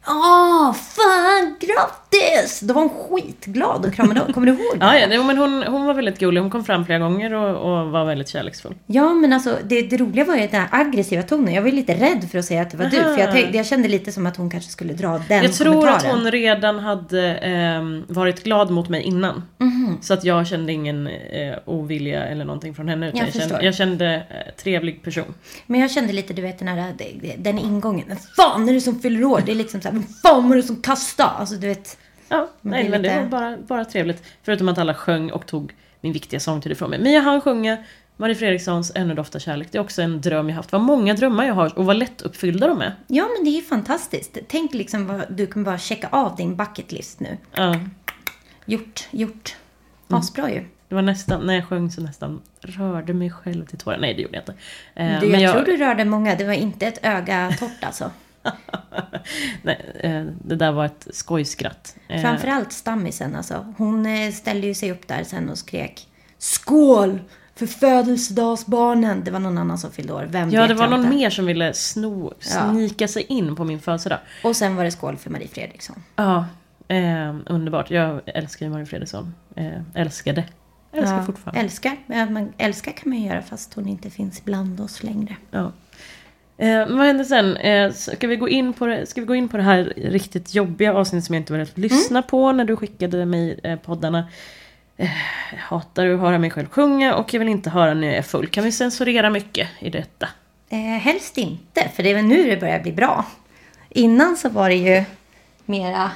Åh, fan grattis! Då var hon skitglad och kramade om. Kommer du ihåg det? Ja, ja nej, men hon, hon var väldigt gullig. Hon kom fram flera gånger och, och var väldigt kärleksfull. Ja, men alltså det, det roliga var ju den här aggressiva tonen. Jag var ju lite rädd för att säga att det var du. Aha. För jag, tänkte, jag kände lite som att hon kanske skulle dra den jag tror att hon redan hade ehm, varit glad mot mig innan. Mhm. Så att jag kände ingen eh, ovilja eller någonting från henne. Utan Jag jag, kände, jag kände eh, trevlig person. Men jag kände lite, du vet den här den ingången. Fan är det som fyller år? Det är liksom så vem fan var det som kastade? Alltså du vet. Ja, nej men det lite- var bara, bara trevligt. Förutom att alla sjöng och tog min viktiga sångtid ifrån mig. Men jag hann sjunga Marie Fredrikssons Ännu doftar kärlek. Det är också en dröm jag haft. Vad många drömmar jag har och vad lätt uppfyllda de är. Ja, men det är ju fantastiskt. Tänk liksom vad du kan bara checka av din bucket list nu. Ja. Gjort, gjort. Mm. Asbra ju. Det var nästan, när jag sjöng så nästan rörde mig själv till tårar. Nej det gjorde jag inte. Eh, Du, men jag, tror du rörde många. Det var inte ett öga torrt alltså. Nej, eh, det där var ett skojskratt. Eh, Framförallt stammisen alltså. Hon eh, ställde ju sig upp där sen och skrek Skål! För födelsedagsbarnen! Det var någon annan som fyllde år. Vem Ja, det var någon inte. mer som ville sno, Ja. snika sig in på min födelsedag. Och sen var det skål för Marie Fredriksson. Ja, eh, underbart. Jag älskar ju Marie Fredriksson. Eh, älskade. Älskar Ja, fortfarande. Älskar. Ja, man, älskar kan man göra fast hon inte finns bland oss längre. Ja. Eh, vad hände sen? Eh, ska, vi gå in på det, ska vi gå in på det här riktigt jobbiga avsnittet som jag inte velat lyssna Mm. på när du skickade mig eh, poddarna? Eh, jag hatar att höra mig själv sjunga och jag vill inte höra när jag är full. Kan vi censurera mycket i detta? Eh, helst inte, för det är väl nu det börjar bli bra. Innan så var det ju mera,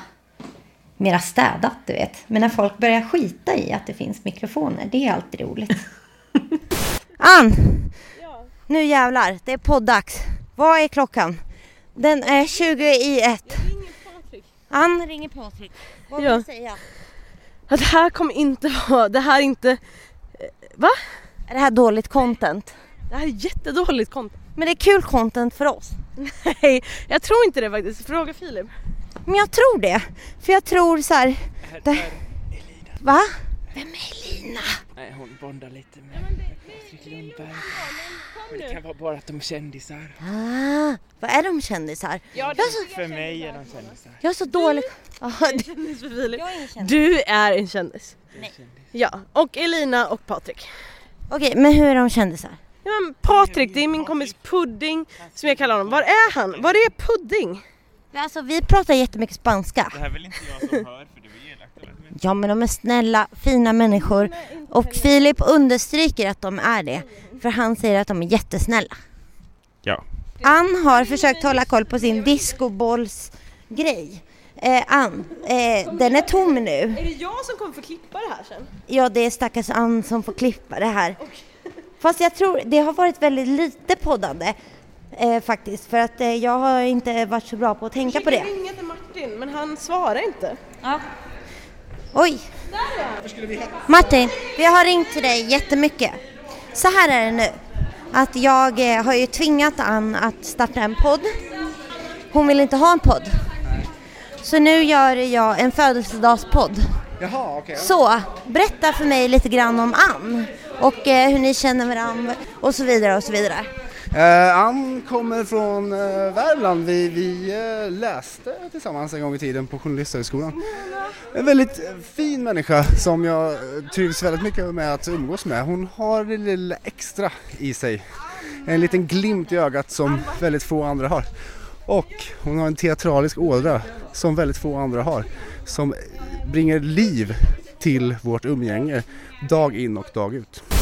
mera städat, du vet. Men när folk börjar skita i att det finns mikrofoner, det är alltid roligt. Ann! Nu jävlar, det är poddags. Vad är klockan? Den är 20 i ett. Ann ringer Patrik. Vad vill Ja. du säga? Ja, det här kommer inte vara, det här är inte, va? Är det här dåligt content? Det här är jättedåligt content. Men det är kul content för oss. Nej, jag tror inte det faktiskt. Fråga Filip. Men jag tror det. För jag tror så här... Det... Va? Vem är Elina? Nej, hon bondar lite med Patrik Lundberg. Men det kan vara bara att de är kändisar. Ah, vad är de kändisar? jag, är så, För mig är de kändisar. jag är så dålig... Ah, En kändis för Filip. jag är ingen kändis. Du är en kändis. Nej. Ja, och Elina och Patrik. Okej, men hur är de kändisar? Ja, men Patrik, det är min kompis Pudding som jag kallar honom. Var är han? Var är Pudding? Alltså vi pratar jättemycket spanska. Det här är väl inte jag som hör Ja men de är snälla, fina människor. Och Filip understryker att de är det. För han säger att de är jättesnälla. Ja. Ann har försökt hålla koll på sin discobollsgrej. Eh, Ann, eh, den är tom nu. Är det jag som kommer få klippa det här sen? Ja, det är stackars Ann som får klippa det här. Fast jag tror det har varit väldigt lite poddande eh, faktiskt. För att eh, jag har inte varit så bra på att tänka på det. Jag ringde till Martin men han svarar inte. Ja. Oj! Martin, vi har ringt till dig jättemycket. Så här är det nu. Att jag eh, har ju tvingat Ann att starta en podd. Hon vill inte ha en podd. Så nu gör jag en födelsedagspodd. Jaha, okej. Så, berätta för mig lite grann om Ann och eh, hur ni känner varandra och så vidare och så vidare. Eh, Ann kommer från eh, Värmland. Vi, vi eh, läste tillsammans en gång i tiden på Journalisthögskolan. En väldigt fin människa som jag eh, trivs väldigt mycket med att umgås med. Hon har det lilla extra i sig. En liten glimt i ögat som väldigt få andra har. Och hon har en teatralisk ådra som väldigt få andra har. Som bringar liv till vårt umgänge dag in och dag ut.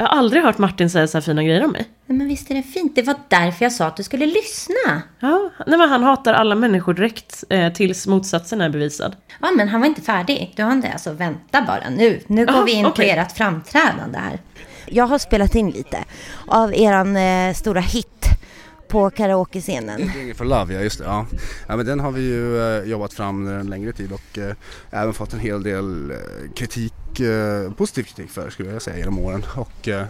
Jag har aldrig hört Martin säga så här fina grejer om mig. Nej, Men visst är det fint? Det var därför jag sa att du skulle lyssna. Ja, nej men han hatar alla människor direkt eh, tills motsatsen är bevisad. Ja, men han var inte färdig. Du har inte, alltså vänta bara nu. Nu går Jaha, vi in på okej. ert framträdande här. Jag har spelat in lite av eran eh, stora hit på karaokescenen. Ring for Love, ja just det. Ja. Ja, men den har vi ju eh, jobbat fram under en längre tid och eh, även fått en hel del eh, kritik, eh, positiv kritik för skulle jag säga genom åren. Och, eh,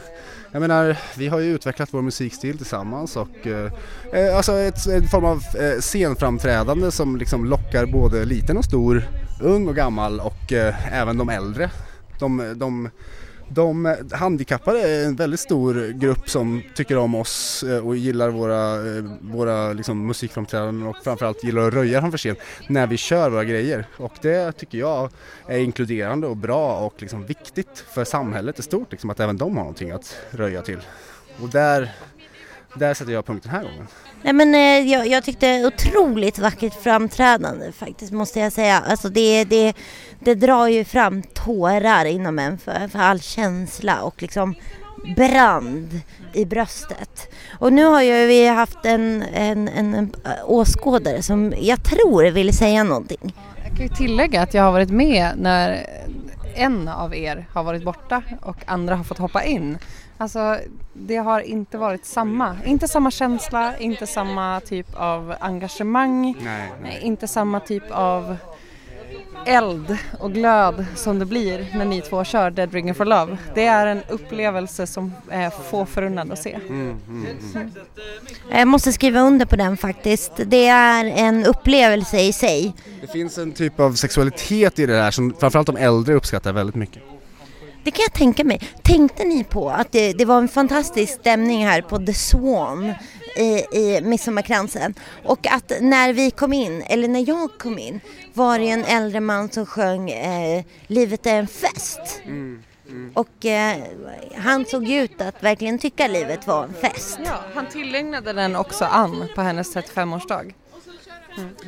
jag menar, vi har ju utvecklat vår musikstil tillsammans och eh, eh, alltså ett, en form av eh, scenframträdande som liksom lockar både liten och stor, ung och gammal och eh, även de äldre. De, de, de eh, handikappade är en väldigt stor grupp som tycker om oss eh, och gillar våra, eh, våra liksom musikframträdanden och framförallt gillar att röja framför scen när vi kör våra grejer. Och det tycker jag är inkluderande och bra och liksom viktigt för samhället i stort, liksom, att även de har någonting att röja till. Och där, där sätter jag punkt den här gången. Nej men eh, jag, jag tyckte otroligt vackert framträdande faktiskt måste jag säga. Alltså det, det, det drar ju fram tårar inom en för, för all känsla och liksom brand i bröstet. Och nu har ju vi haft en, en, en, en åskådare som jag tror vill säga någonting. Jag kan ju tillägga att jag har varit med när en av er har varit borta och andra har fått hoppa in. Alltså det har inte varit samma, inte samma känsla, inte samma typ av engagemang, Nej, nej. inte samma typ av eld och glöd som det blir när ni två kör Dead Ringer for Love. Det är en upplevelse som är få förunnad att se. Mm, mm, mm. Jag måste skriva under på den faktiskt. Det är en upplevelse i sig. Det finns en typ av sexualitet i det här som framförallt de äldre uppskattar väldigt mycket. Det kan jag tänka mig. Tänkte ni på att det, det var en fantastisk stämning här på The Swan i, i Midsommarkransen och att när vi kom in, eller när jag kom in, var det en äldre man som sjöng eh, Livet är en fest. Och eh, han såg ut att verkligen tycka livet var en fest. Ja, han tillägnade den också Ann på hennes 35-årsdag.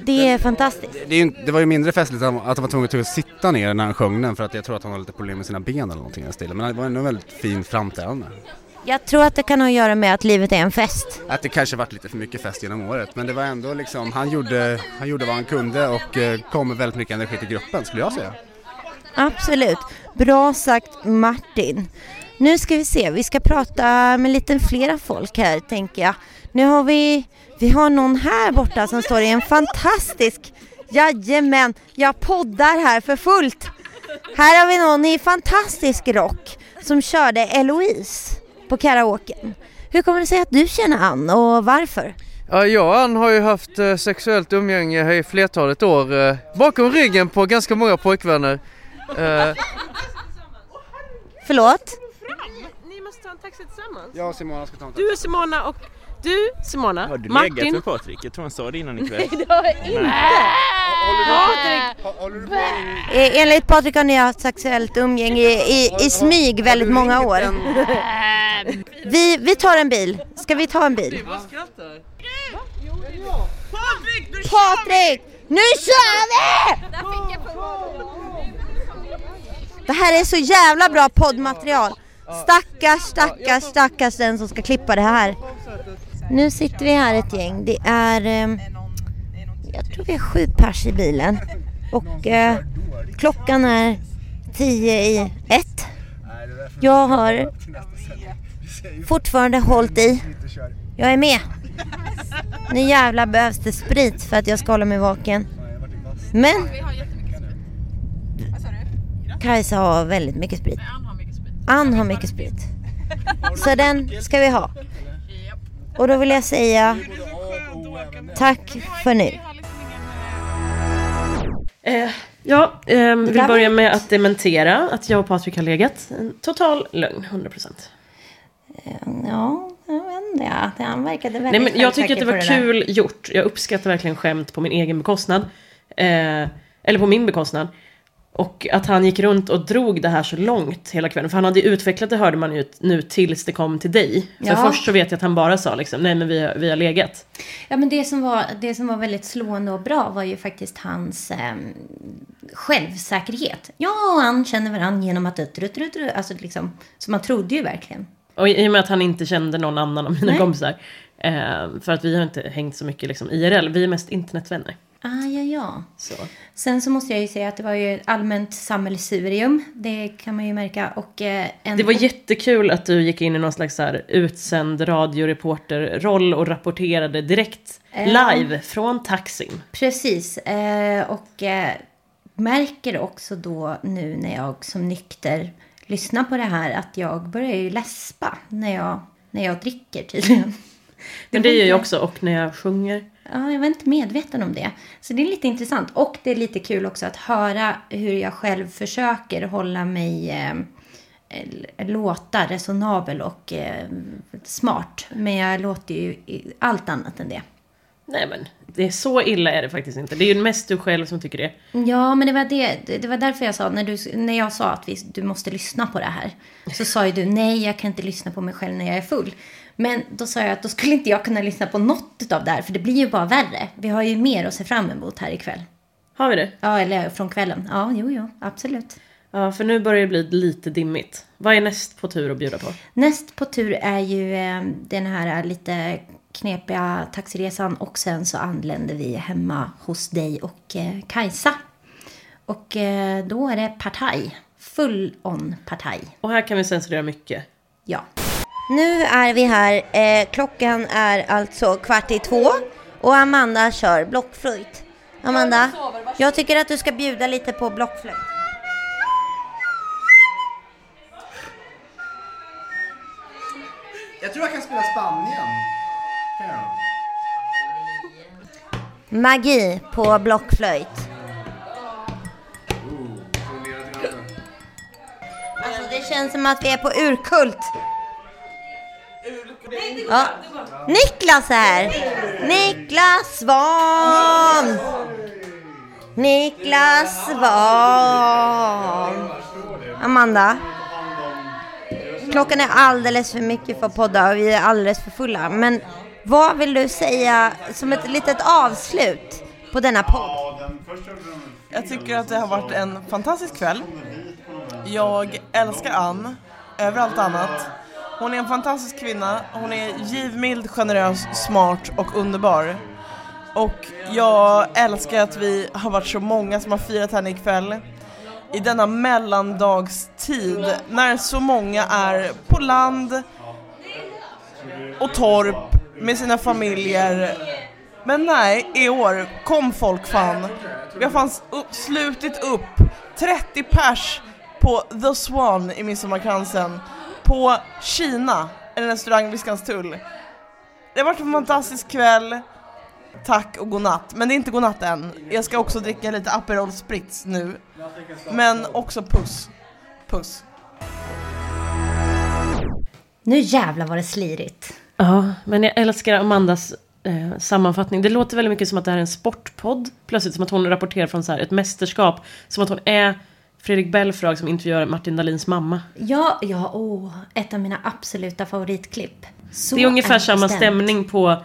Det är fantastiskt. Det, ju, det var ju mindre festligt att han var tvungen att sitta ner när han sjöng den för att jag tror att han har lite problem med sina ben eller någonting i den stilen. Men det var ändå en väldigt fin framträdande. Jag tror att det kan ha att göra med att livet är en fest. Att det kanske varit lite för mycket fest genom året men det var ändå liksom, han gjorde, han gjorde vad han kunde och eh, kom med väldigt mycket energi till gruppen skulle jag säga. Absolut. Bra sagt Martin. Nu ska vi se, vi ska prata med lite flera folk här tänker jag. Nu har vi, vi har någon här borta som står i en fantastisk, jajamän, jag poddar här för fullt. Här har vi någon i fantastisk rock som körde Eloise på karaoken. Hur kommer det sig att du känner Ann och varför? Ja, jag och Ann har ju haft eh, sexuellt umgänge här i flertalet år eh, bakom ryggen på ganska många pojkvänner. Eh, Förlåt? Ni måste ta en taxi tillsammans. Jag och Simona ska ta en Du och Simona och Du Simona, Har du legat Martin. med Patrik? Jag tror han sa det innan ikväll. Nej, det har jag inte! Patrik! Eh, Enligt Patrik har ni haft sexuellt umgänge i, i, i smyg väldigt många år. Vi, vi tar en bil. Ska vi ta en bil? Patrik! Nu kör vi! Det här är så jävla bra poddmaterial. Stackars, stackars, stackars den som ska klippa det här. Nu sitter vi här ett gäng. Det är, eh, jag tror vi är sju pers i bilen. Och eh, klockan är tio i ett. Jag har fortfarande hållit i. Jag är med. Nu jävla behövs det sprit för att jag ska hålla mig vaken. Men Kajsa har väldigt mycket sprit. Ann har mycket sprit. Så den ska vi ha. Och då vill jag säga tack för nu. Eh, ja, eh, vill börja med att dementera att jag och Patrik har legat. En total lögn, 100%. Ja, jag vet inte. Ja. Han verkade väldigt Nej, men jag tycker att det var där. kul gjort. Jag uppskattar verkligen skämt på min egen bekostnad. Eh, eller på min bekostnad. Och att han gick runt och drog det här så långt hela kvällen. För han hade ju utvecklat det hörde man ju nu tills det kom till dig. För Ja. först så vet jag att han bara sa liksom, nej men vi har, vi har legat. Ja, men det som, var, det som var väldigt slående och bra var ju faktiskt hans eh, självsäkerhet. Ja, och han känner varandra genom att... Ut, ut, ut, ut, alltså liksom, så man trodde ju verkligen. Och i i och med att han inte kände någon annan av mina Nej. kompisar. Eh, för att vi har inte hängt så mycket liksom IRL, vi är mest internetvänner. Ah, ja, ja. Så. Sen så måste jag ju säga att det var ju allmänt sammelsurium. Det kan man ju märka. Och, eh, en, Det var jättekul att du gick in i någon slags så här utsänd radioreporterroll och rapporterade direkt Ja. live från taxin. Precis. Eh, och eh, märker också då nu när jag som nykter lyssnar på det här att jag börjar ju läspa när jag, när jag dricker tydligen. Men det gör jag också och när jag sjunger. Ja, jag var inte medveten om det. Så det är lite intressant. Och det är lite kul också att höra hur jag själv försöker hålla mig eh, låta resonabel och eh, smart. Men jag låter ju allt annat än det. Nej men, det är så illa är det faktiskt inte. Det är ju mest du själv som tycker det. Ja, men det var, det det var därför jag sa, när, du, när jag sa att vi, du måste lyssna på det här. Så sa ju du, nej jag kan inte lyssna på mig själv när jag är full. Men då sa jag att då skulle inte jag kunna lyssna på något av det här, för det blir ju bara värre. Vi har ju mer att se fram emot här ikväll. Har vi det? Ja, eller från kvällen. Ja, jo, jo, absolut. Ja, för nu börjar det bli lite dimmigt. Vad är näst på tur att bjuda på? Näst på tur är ju eh, den här lite knepiga taxiresan och sen så anländer vi hemma hos dig och eh, Kajsa. Och eh, då är det partaj. Full on partaj. Och här kan vi censurera mycket. Ja. Nu är vi här. Eh, klockan är alltså kvart i två och Amanda kör blockflöjt. Amanda, jag tycker att du ska bjuda lite på blockflöjt. Jag tror jag kan spela Spanien. Magi på blockflöjt. Alltså det känns som att vi är på Urkult. Ja. Niklas är här. Niklas Svan. Niklas Svan. Amanda. Klockan är alldeles för mycket för att podda och vi är alldeles för fulla. Men vad vill du säga som ett litet avslut på denna podd? Jag tycker att det har varit en fantastisk kväll. Jag älskar Ann över allt annat. Hon är en fantastisk kvinna. Hon är givmild, generös, smart och underbar. Och jag älskar att vi har varit så många som har firat henne ikväll. I denna mellandagstid när så många är på land och torp med sina familjer. Men nej, i år kom folk fan. Vi har fan upp, slutit upp 30 pers på The Swan i Midsommarkransen. På Kina, en restaurang vid Skanstull. Det har varit en fantastisk kväll. Tack och godnatt. Men det är inte godnatt än. Jag ska också dricka lite Aperol Spritz nu. Men också puss. Puss. Nu jävlar var det slirigt. Ja, men jag älskar Amandas eh, sammanfattning. Det låter väldigt mycket som att det här är en sportpodd. Plötsligt som att hon rapporterar från så här, ett mästerskap. Som att hon är Fredrik Belfrage som intervjuar Martin Dahlins mamma. Ja, ja, åh, ett av mina absoluta favoritklipp. Så det är ungefär samma stämning på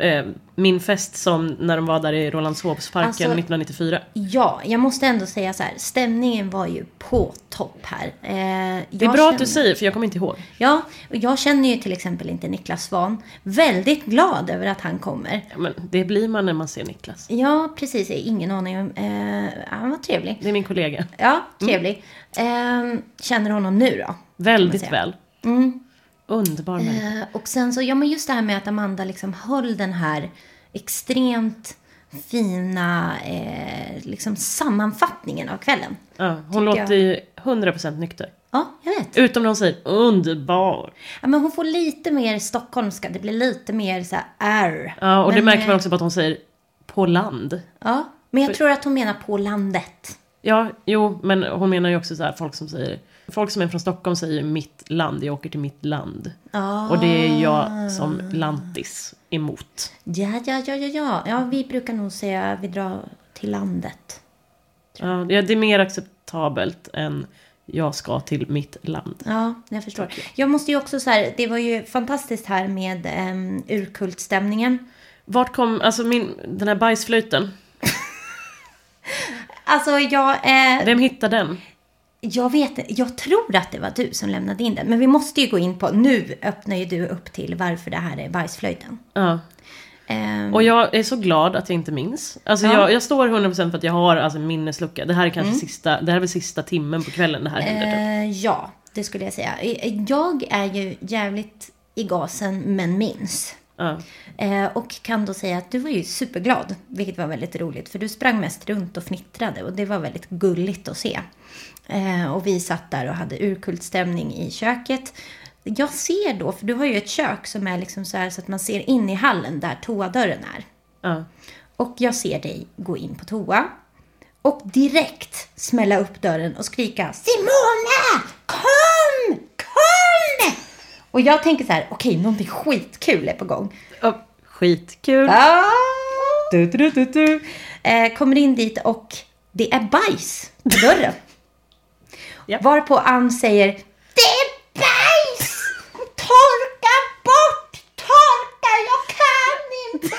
eh, min fest som när de var där i Rålambshovsparken Alltså, 1994. Ja, jag måste ändå säga så här. Stämningen var ju på topp här. Eh, Det är bra att du säger, för jag kommer inte ihåg. Ja, och jag känner ju till exempel inte Niklas Svan. Väldigt glad över att han kommer. Ja, men det blir man när man ser Niklas. Ja, precis. Ingen aning om... Eh, han var trevlig. Det är min kollega. Ja, trevlig. Eh, känner honom nu då? Väldigt väl. Mm. Underbar människa. Eh, och sen så, ja men just det här med att Amanda liksom höll den här extremt fina eh, liksom sammanfattningen av kvällen. Ja, hon låter jag. ju 100% nykter. Ja, jag vet. Utom när hon säger underbar. Ja, men hon får lite mer stockholmska, det blir lite mer så här R. Ja, och det Men, märker man eh, också på att hon säger på land. Ja, men jag För- tror att hon menar på landet. Ja, jo, men hon menar ju också så här folk som säger Folk som är från Stockholm säger mitt land, jag åker till mitt land. Ah. Och det är jag som lantis emot. Ja, ja, ja, ja, ja. Ja, vi brukar nog säga vi drar till landet. Ja, det är mer acceptabelt än jag ska till mitt land. Ja, jag förstår. Jag måste ju också så här, det var ju fantastiskt här med um, urkultstämningen. Vart kom, alltså min, den här bajsflöjten. Alltså jag... Eh, Vem hittade den? Jag vet. Jag tror att det var du som lämnade in den. Men vi måste ju gå in på, nu öppnar ju du upp till varför det här är bajsflöjten. Ja. Ehm, Och jag är så glad att jag inte minns. Alltså Ja. jag, jag står 100% för att jag har alltså minneslucka. Det här är kanske Mm. sista, det här är väl sista timmen på kvällen det här händer. Eh, ja, det skulle jag säga. Jag är ju jävligt i gasen men minns. Eh, och kan då säga att du var ju superglad, vilket var väldigt roligt. För du sprang mest runt och fnittrade och det var väldigt gulligt att se. Eh, och vi satt där och hade urkultstämning i köket. Jag ser då, för du har ju ett kök som är liksom så här så att man ser in i hallen där toadörren är. Ja. Och jag ser dig gå in på toa. Och direkt smälla upp dörren och skrika Simone! Kom! Kom! Och jag tänker så här, okej, någonting skitkul är på gång. Skitkul. Ah! Du, du, du, du. Eh, kommer in dit och det är bajs på dörren. Varpå Ann säger Det är bajs! Torka bort! Torka! Jag kan inte!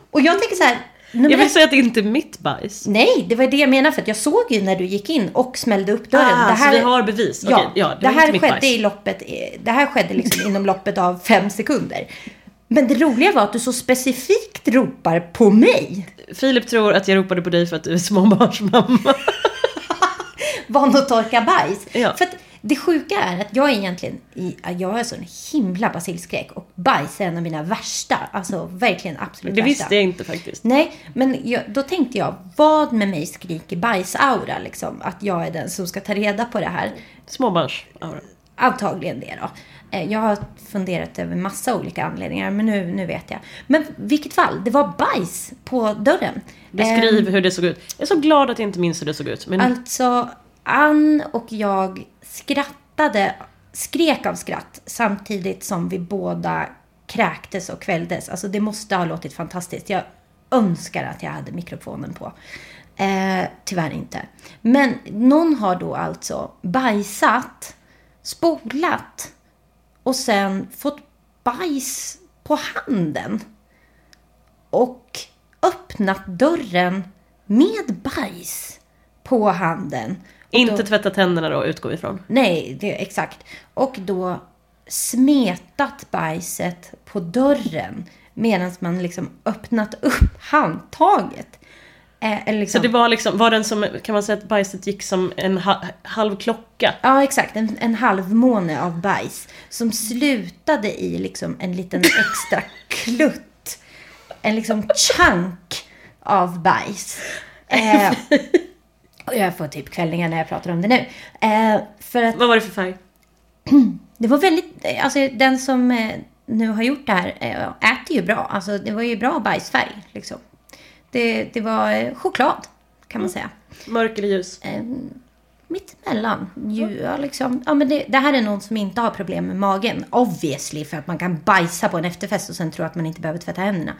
Och jag tänker så här. Jag vill ett- säga att det inte är mitt bajs. Nej, det var det jag menade för att jag såg ju när du gick in och smällde upp dörren. Ah, det här, så vi har bevis. Ja, Okej, ja, det det, här skedde bajs. i loppet, det här skedde liksom inom loppet av fem sekunder. Men det roliga var att du så specifikt ropar på mig. Filip tror att jag ropade på dig för att du är småbarnsmamma. Van att torka bajs. Ja. För det sjuka är att jag är egentligen, i, jag har sån himla basilskräck och bajs är en av mina värsta, alltså verkligen absolut Det värsta. visste jag inte faktiskt. Nej, men jag, då tänkte jag, vad med mig skriker bajsaura liksom? Att jag är den som ska ta reda på det här. Småbarnsaura. Antagligen det då. Eh, Jag har funderat över massa olika anledningar, men nu, nu vet jag. Men vilket fall, det var bajs på dörren. Beskriv Ehm, hur det såg ut. Jag är så glad att jag inte minns hur det såg ut. Men Alltså, Ann och jag skrattade, skrek av skratt samtidigt som vi båda kräktes och kvälldes. Alltså det måste ha låtit fantastiskt. Jag önskar att jag hade mikrofonen på. Eh, tyvärr inte. Men någon har då alltså bajsat, spolat och sen fått bajs på handen. Och öppnat dörren med bajs på handen. Inte då- tvätta tänderna då, utgår vi ifrån. Nej, det, exakt. Och då smetat bajset på dörren medan man liksom öppnat upp handtaget. Eh, liksom, Så det var liksom, var den som, kan man säga att bajset gick som en ha, halv klocka? Ja, exakt. En, en halvmåne av bajs som slutade i liksom en liten extra klutt. En liksom chunk av bajs. Eh, och jag får typ kvällningar när jag pratar om det nu. Eh, för att, Vad var det för färg? Det var väldigt, alltså den som eh, nu har gjort det här eh, äter ju bra. Alltså det var ju bra bajsfärg liksom. Det, det var eh, choklad kan man säga. Mörk eller ljus? Eh, mittemellan. Ju, ja, liksom, ja, men det, det här är någon som inte har problem med magen. Obviously, för att man kan bajsa på en efterfest och sen tro att man inte behöver tvätta händerna.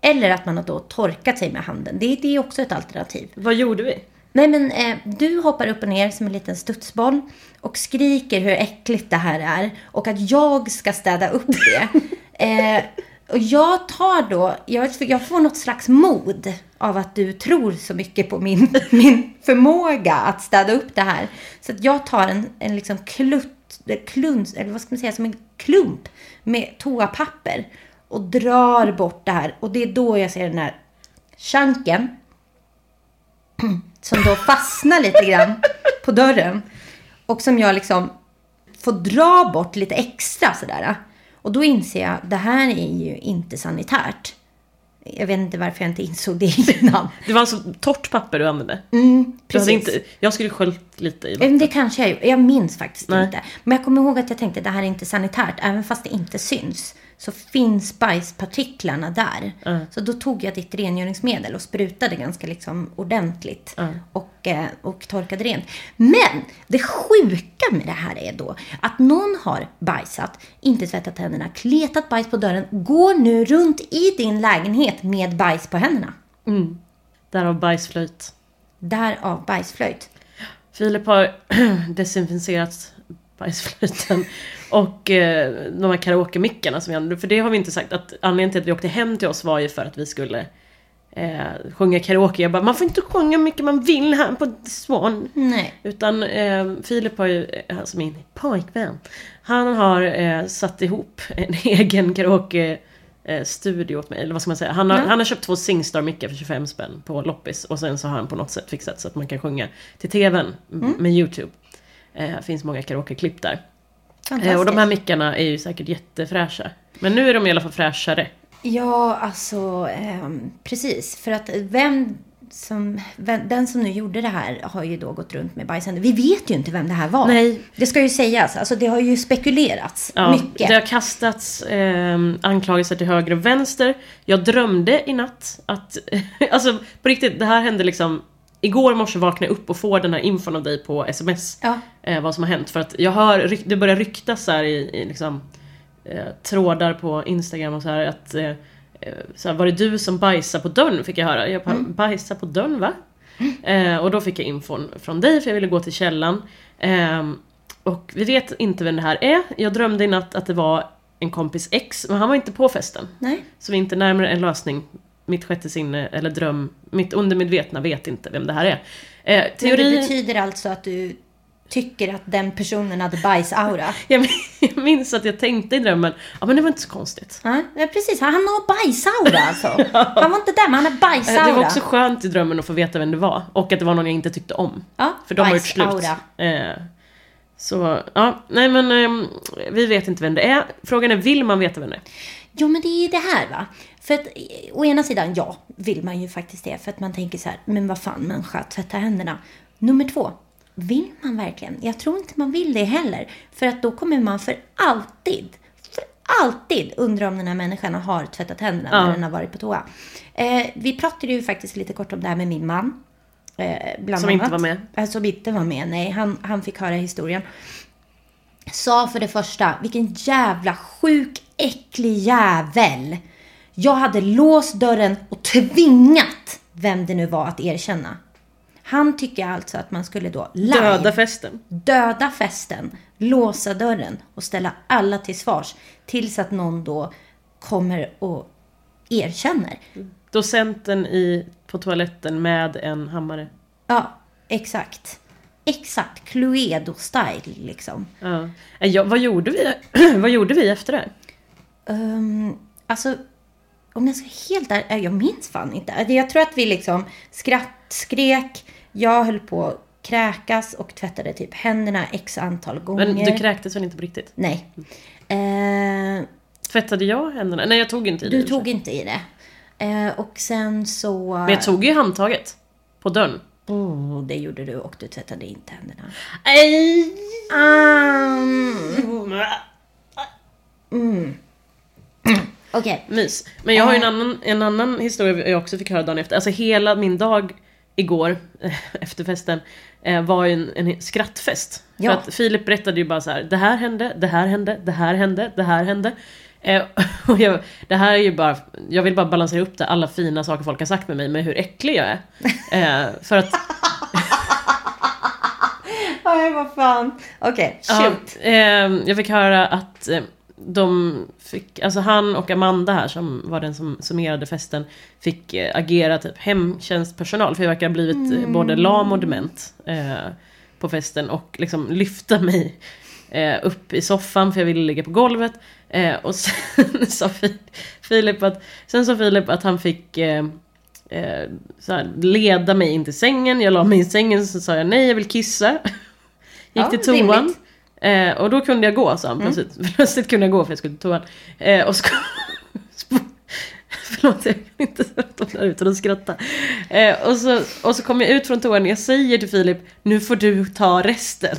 Eller att man har då torkat sig med handen. Det, det är också ett alternativ. Vad gjorde vi? Nej men eh, du hoppar upp och ner som en liten studsboll och skriker hur äckligt det här är och att jag ska städa upp det. eh, och jag tar då, jag, jag får något slags mod av att du tror så mycket på min, min förmåga att städa upp det här. Så att jag tar en, en liksom klutt, kluns, eller vad ska man säga, som en klump med toapapper och drar bort det här. Och det är då jag ser den här chanken som då fastnar lite grann på dörren. Och som jag liksom får dra bort lite extra sådär. Och då inser jag, det här är ju inte sanitärt. Jag vet inte varför jag inte insåg det innan. Det var alltså torrt papper du använde? Mm, precis. inte, jag skulle sköljt lite i vatten. Det kanske jag gjorde. Jag minns faktiskt Nej. inte. Men jag kommer ihåg att jag tänkte det här är inte sanitärt. Även fast det inte syns så finns bajspartiklarna där. Ja. Så då tog jag ditt rengöringsmedel och sprutade ganska liksom ordentligt. Och, eh, och torkade rent. Men det sjuka med det här är då att någon har bajsat, inte tvättat händerna, kletat bajs på dörren, går nu runt i din lägenhet med bajs på händerna. Mm. Därav bajsflöjt. Därav bajsflöjt. Filip har desinficerat bajsflöjten och eh, de här karaoke-mickarna som vi använde. För det har vi inte sagt att anledningen till att vi åkte hem till oss var ju för att vi skulle eh, sjunga karaoke. Jag bara, man får inte sjunga hur mycket man vill här på Swan. Nej. Utan eh, Filip har ju, alltså min pojkvän, han har eh, satt ihop en egen karaoke eh, studio åt mig, eller vad ska man säga. Han har, Ja. han har köpt två Singstar-mickar för 25 spänn på loppis och sen så har han på något sätt fixat så att man kan sjunga till TVn Mm. med YouTube. Eh, finns många karaoke-klipp där. Fantastiskt. Eh, och de här mickarna är ju säkert jättefräscha. Men nu är de i alla fall fräschare. Ja, alltså ehm, precis. För att vem som, vem, den som nu gjorde det här har ju då gått runt med bajshänder. Vi vet ju inte vem det här var. Nej. Det ska ju sägas. Alltså det har ju spekulerats Ja, mycket. Det har kastats eh, anklagelser till höger och vänster. Jag drömde i natt att... alltså på riktigt, det här hände liksom... Igår morse vaknade jag upp och får den här infon av dig på sms. Ja. Eh, vad som har hänt. För att jag hör, det börjar ryktas så här i, i liksom, eh, trådar på Instagram och så här att... Eh, eh, så här, var det du som bajsade på dörren? Fick jag höra. Jag bara, bajsa på dörren va? Eh, och då fick jag infon från dig för jag ville gå till källan. Ehm, och vi vet inte vem det här är. Jag drömde i natt att det var en kompis ex, men han var inte på festen. Nej. Så vi är inte närmare en lösning. Mitt sjätte sinne, eller dröm, mitt undermedvetna vet inte vem det här är. Eh, Men teori... det betyder alltså att du tycker att den personen hade bajsaura? jag, min- jag minns att jag tänkte i drömmen, ja men det var inte så konstigt. Ja, ja, precis. Han har bajsaura alltså. Han var inte där, men han har bajsaura. Eh, Det var också skönt i drömmen att få veta vem det var. Och att det var någon jag inte tyckte om. Ja, För de har gjort slut. Eh, så, ja, nej men ehm, vi vet inte vem det är. Frågan är, vill man veta vem det är? Ja, men det är ju det här va. För att å ena sidan, ja, vill man ju faktiskt det. För att man tänker så här, men vad fan människa, tvätta händerna. Nummer två, vill man verkligen? Jag tror inte man vill det heller. För att då kommer man för alltid, för alltid undra om den här människan har tvättat händerna Ja. när den har varit på toa. Eh, vi pratade ju faktiskt lite kort om det här med min man. Eh, bland Som annat. inte var med. Eh, Som inte var med, nej. Han, han fick höra historien. Sa för det första, vilken jävla sjuk, äcklig jävel. Jag hade låst dörren och tvingat vem det nu var att erkänna. Han tycker alltså att man skulle då live, Döda festen. döda festen, låsa dörren och ställa alla till svars tills att någon då kommer och erkänner. Docenten i, på toaletten med en hammare. Ja, exakt. Exakt. Cluedo-style liksom. Ja. Eh, Ja, vad, gjorde vi, vad gjorde vi efter det? Um, alltså, om jag ska helt ärlig, jag minns fan inte. Alltså, Jag tror att vi liksom skratt, skrek, jag höll på att kräkas och tvättade typ händerna x antal gånger. Men du kräktes väl inte på riktigt? Nej. Eh, Tvättade jag händerna? Nej, jag tog inte i det. du tog inte i det. Eh, och sen så... Men jag tog ju handtaget. På dörren. Oh, det gjorde du och du tvättade inte händerna. Nej. Um, mm. Okej. Mys. Men jag har ju en Eh. annan, en annan historia jag också fick höra dagen efter. Alltså hela min dag igår, efter festen, eh, var ju en, en skrattfest. Ja. För att Filip berättade ju bara så här, det här hände, det här hände, det här hände, det här hände. Eh, och jag, det här är ju bara, jag vill bara balansera upp det, alla fina saker folk har sagt med mig, med hur äcklig jag är. Eh, för att Nej, vad fan. Okej, Ja, shoot. eh, jag fick höra att de fick, alltså han och Amanda här som var den som summerade festen fick eh, agera typ hemtjänstpersonal för jag verkar ha blivit eh, Mm. både lam och dement eh, på festen och liksom lyfta mig eh, upp i soffan för jag ville ligga på golvet eh, och sen sa Fi- Filip att, sen sa Filip att han fick eh, här, leda mig in till sängen, jag la mig i sängen så sa jag nej jag vill kissa. Gick Ja, till toan. Eh, och då kunde jag gå sa han Mm. plötsligt. Plötsligt kunde jag gå för jag skulle till toan. Eh, och så Förlåt, jag kan inte stå där utan att skratta. Eh, och, så, och så kom jag ut från toan jag säger till Filip, nu får du ta resten.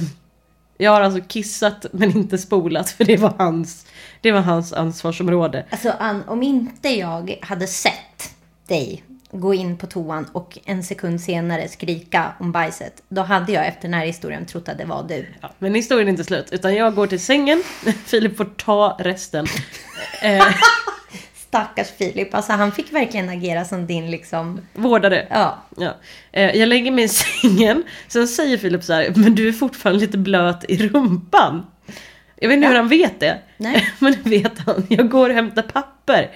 Jag har alltså kissat men inte spolat för det var hans, det var hans ansvarsområde. Alltså Ann, om inte jag hade sett dig gå in på toan och en sekund senare skrika om bajset, då hade jag efter den här historien trott att det var du. Ja, men historien är inte slut, utan jag går till sängen, Filip får ta resten. Eh, Stackars Filip, alltså han fick verkligen agera som din liksom... Vårdare. Ja. ja. Eh, jag lägger mig i sängen, sen säger Filip så här, men du är fortfarande lite blöt i rumpan. Jag vet inte hur han vet det. Nej. Men det vet han. Jag går och hämtar papper.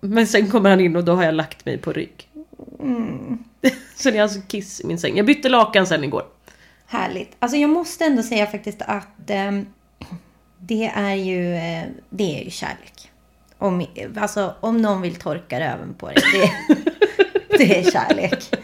Men sen kommer han in och då har jag lagt mig på rygg. Mm. Så det är alltså kiss i min säng. Jag bytte lakan sen igår. Härligt. Alltså jag måste ändå säga faktiskt att ehm, det är ju, eh, det är ju kärlek. Om, alltså om någon vill torka röven på dig, det, det är kärlek.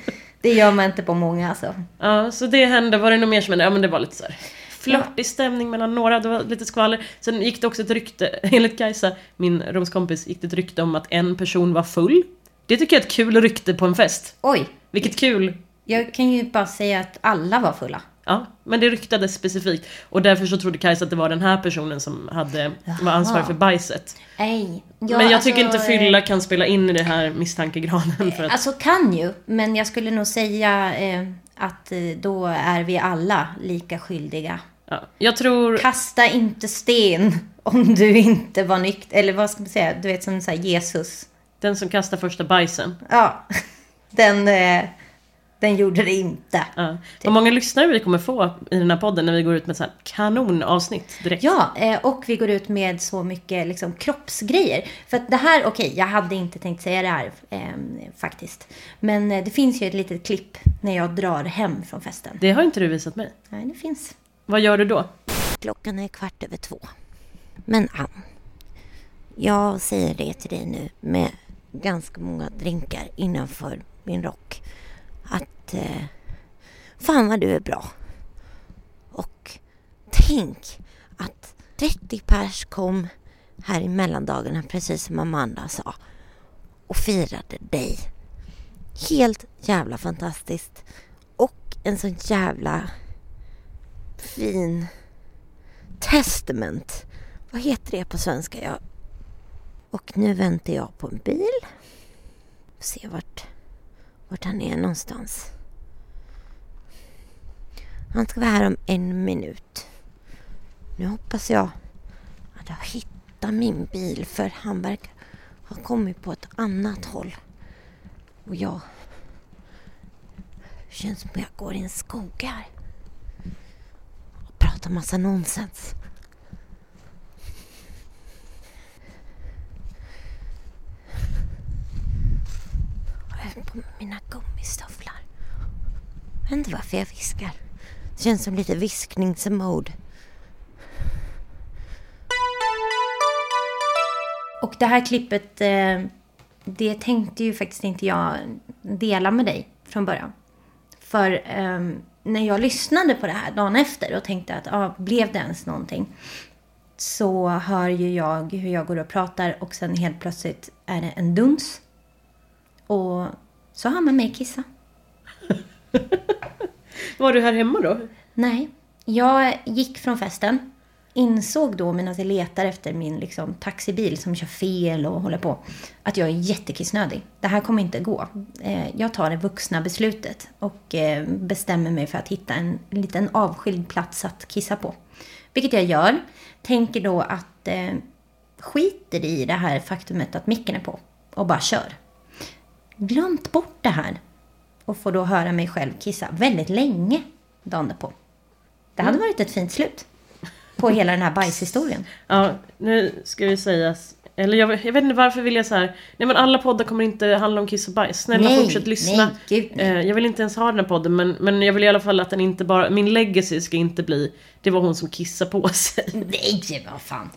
Det gör man inte på många alltså. Ja, så det hände. Var det något mer som hände? Ja, men det var lite så här flörtig stämning mellan några. Det var lite skvaller. Sen gick det också ett rykte, enligt Kajsa, min rumskompis, gick det ett rykte om att en person var full. Det tycker jag är ett kul rykte på en fest. Oj. Vilket kul. Jag kan ju bara säga att alla var fulla. Ja, men det ryktades specifikt. Och därför så trodde Kajsa att det var den här personen som hade, var ansvarig för bajset. Nej. Ja, men jag alltså, tycker inte fylla kan spela in i det här misstankegraden. För att, Alltså kan ju, men jag skulle nog säga eh, att eh, då är vi alla lika skyldiga. ja, jag tror... Kasta inte sten om du inte var nykter. Eller vad ska man säga? Du vet som så här Jesus. Den som kastar första bajsen. Ja, den, eh, den gjorde det inte. Ja. Vad många lyssnare vi kommer få i den här podden när vi går ut med så här kanonavsnitt direkt. Ja, eh, och vi går ut med så mycket liksom, kroppsgrejer. För att det här, okej, jag hade inte tänkt säga det här eh, faktiskt. Men eh, det finns ju ett litet klipp när jag drar hem från festen. Det har inte du visat mig. Nej, det finns. Vad gör du då? Klockan är kvart över två. Men Ann, jag säger det till dig nu med ganska många drinkar innanför min rock. Att eh, fan vad du är bra. Och tänk att 30 pers kom här i mellandagarna precis som Amanda sa och firade dig. Helt jävla fantastiskt. Och en så jävla fin testament. Vad heter det på svenska? Jag... Och nu väntar jag på en bil. Får se vart, vart han är någonstans. Han ska vara här om en minut. Nu hoppas jag att jag hittar min bil för han verkar ha kommit på ett annat håll. Och jag... Det känns som att jag går i en skog här. Och pratar massa nonsens. Jag på mina gummistövlar. Jag vet inte varför jag viskar. Det känns som lite viskningsmode. Och det här klippet, eh, det tänkte ju faktiskt inte jag dela med dig från början. För ehm, när jag lyssnade på det här dagen efter och tänkte att ah, blev det ens någonting? Så hör ju jag hur jag går och pratar och sen helt plötsligt är det en duns. Och så har man mig kissa. Var du här hemma då? Nej, jag gick från festen insåg då medan jag letar efter min liksom, taxibil som kör fel och håller på. Att jag är jättekissnödig. Det här kommer inte gå. Eh, jag tar det vuxna beslutet och eh, bestämmer mig för att hitta en liten avskild plats att kissa på. Vilket jag gör. Tänker då att eh, skiter i det här faktumet att micken är på och bara kör. Glömt bort det här och får då höra mig själv kissa väldigt länge dagen därpå. Det hade varit ett fint slut på hela den här bajshistorien. Ja, nu ska vi säga... Eller jag, jag vet inte varför vill jag så här. Nej men alla poddar kommer inte handla om kiss och bajs. Snälla Nej, fortsätt lyssna. nej, gud, nej. Eh, Jag vill inte ens ha den här podden men, men jag vill i alla fall att den inte bara... Min legacy ska inte bli Det var hon som kissade på sig. Nej, vad fan.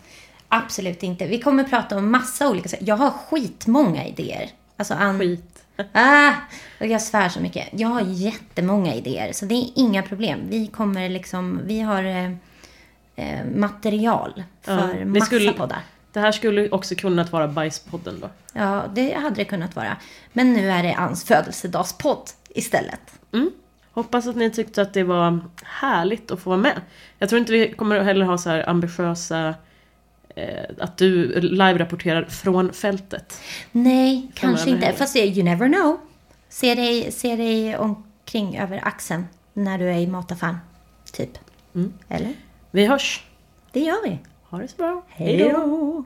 Absolut inte. Vi kommer prata om massa olika saker. Jag har skitmånga idéer. Alltså, an... Skit. Ah, jag svär så mycket. Jag har jättemånga idéer. Så det är inga problem. Vi kommer liksom... Vi har eh, eh, material för Ja, massa skulle, poddar. Det här skulle också kunnat vara bajspodden då. Ja, det hade det kunnat vara. Men nu är det Anns födelsedagspodd istället. Mm. Hoppas att ni tyckte att det var härligt att få vara med. Jag tror inte vi kommer heller ha så här ambitiösa att du live-rapporterar från fältet. Nej, Kan kanske inte. Fast eh, you never know. Se dig, se dig omkring över axeln när du är i mataffären. Typ. Mm. Eller? Vi hörs. Det gör vi. Ha det så bra. Hej då.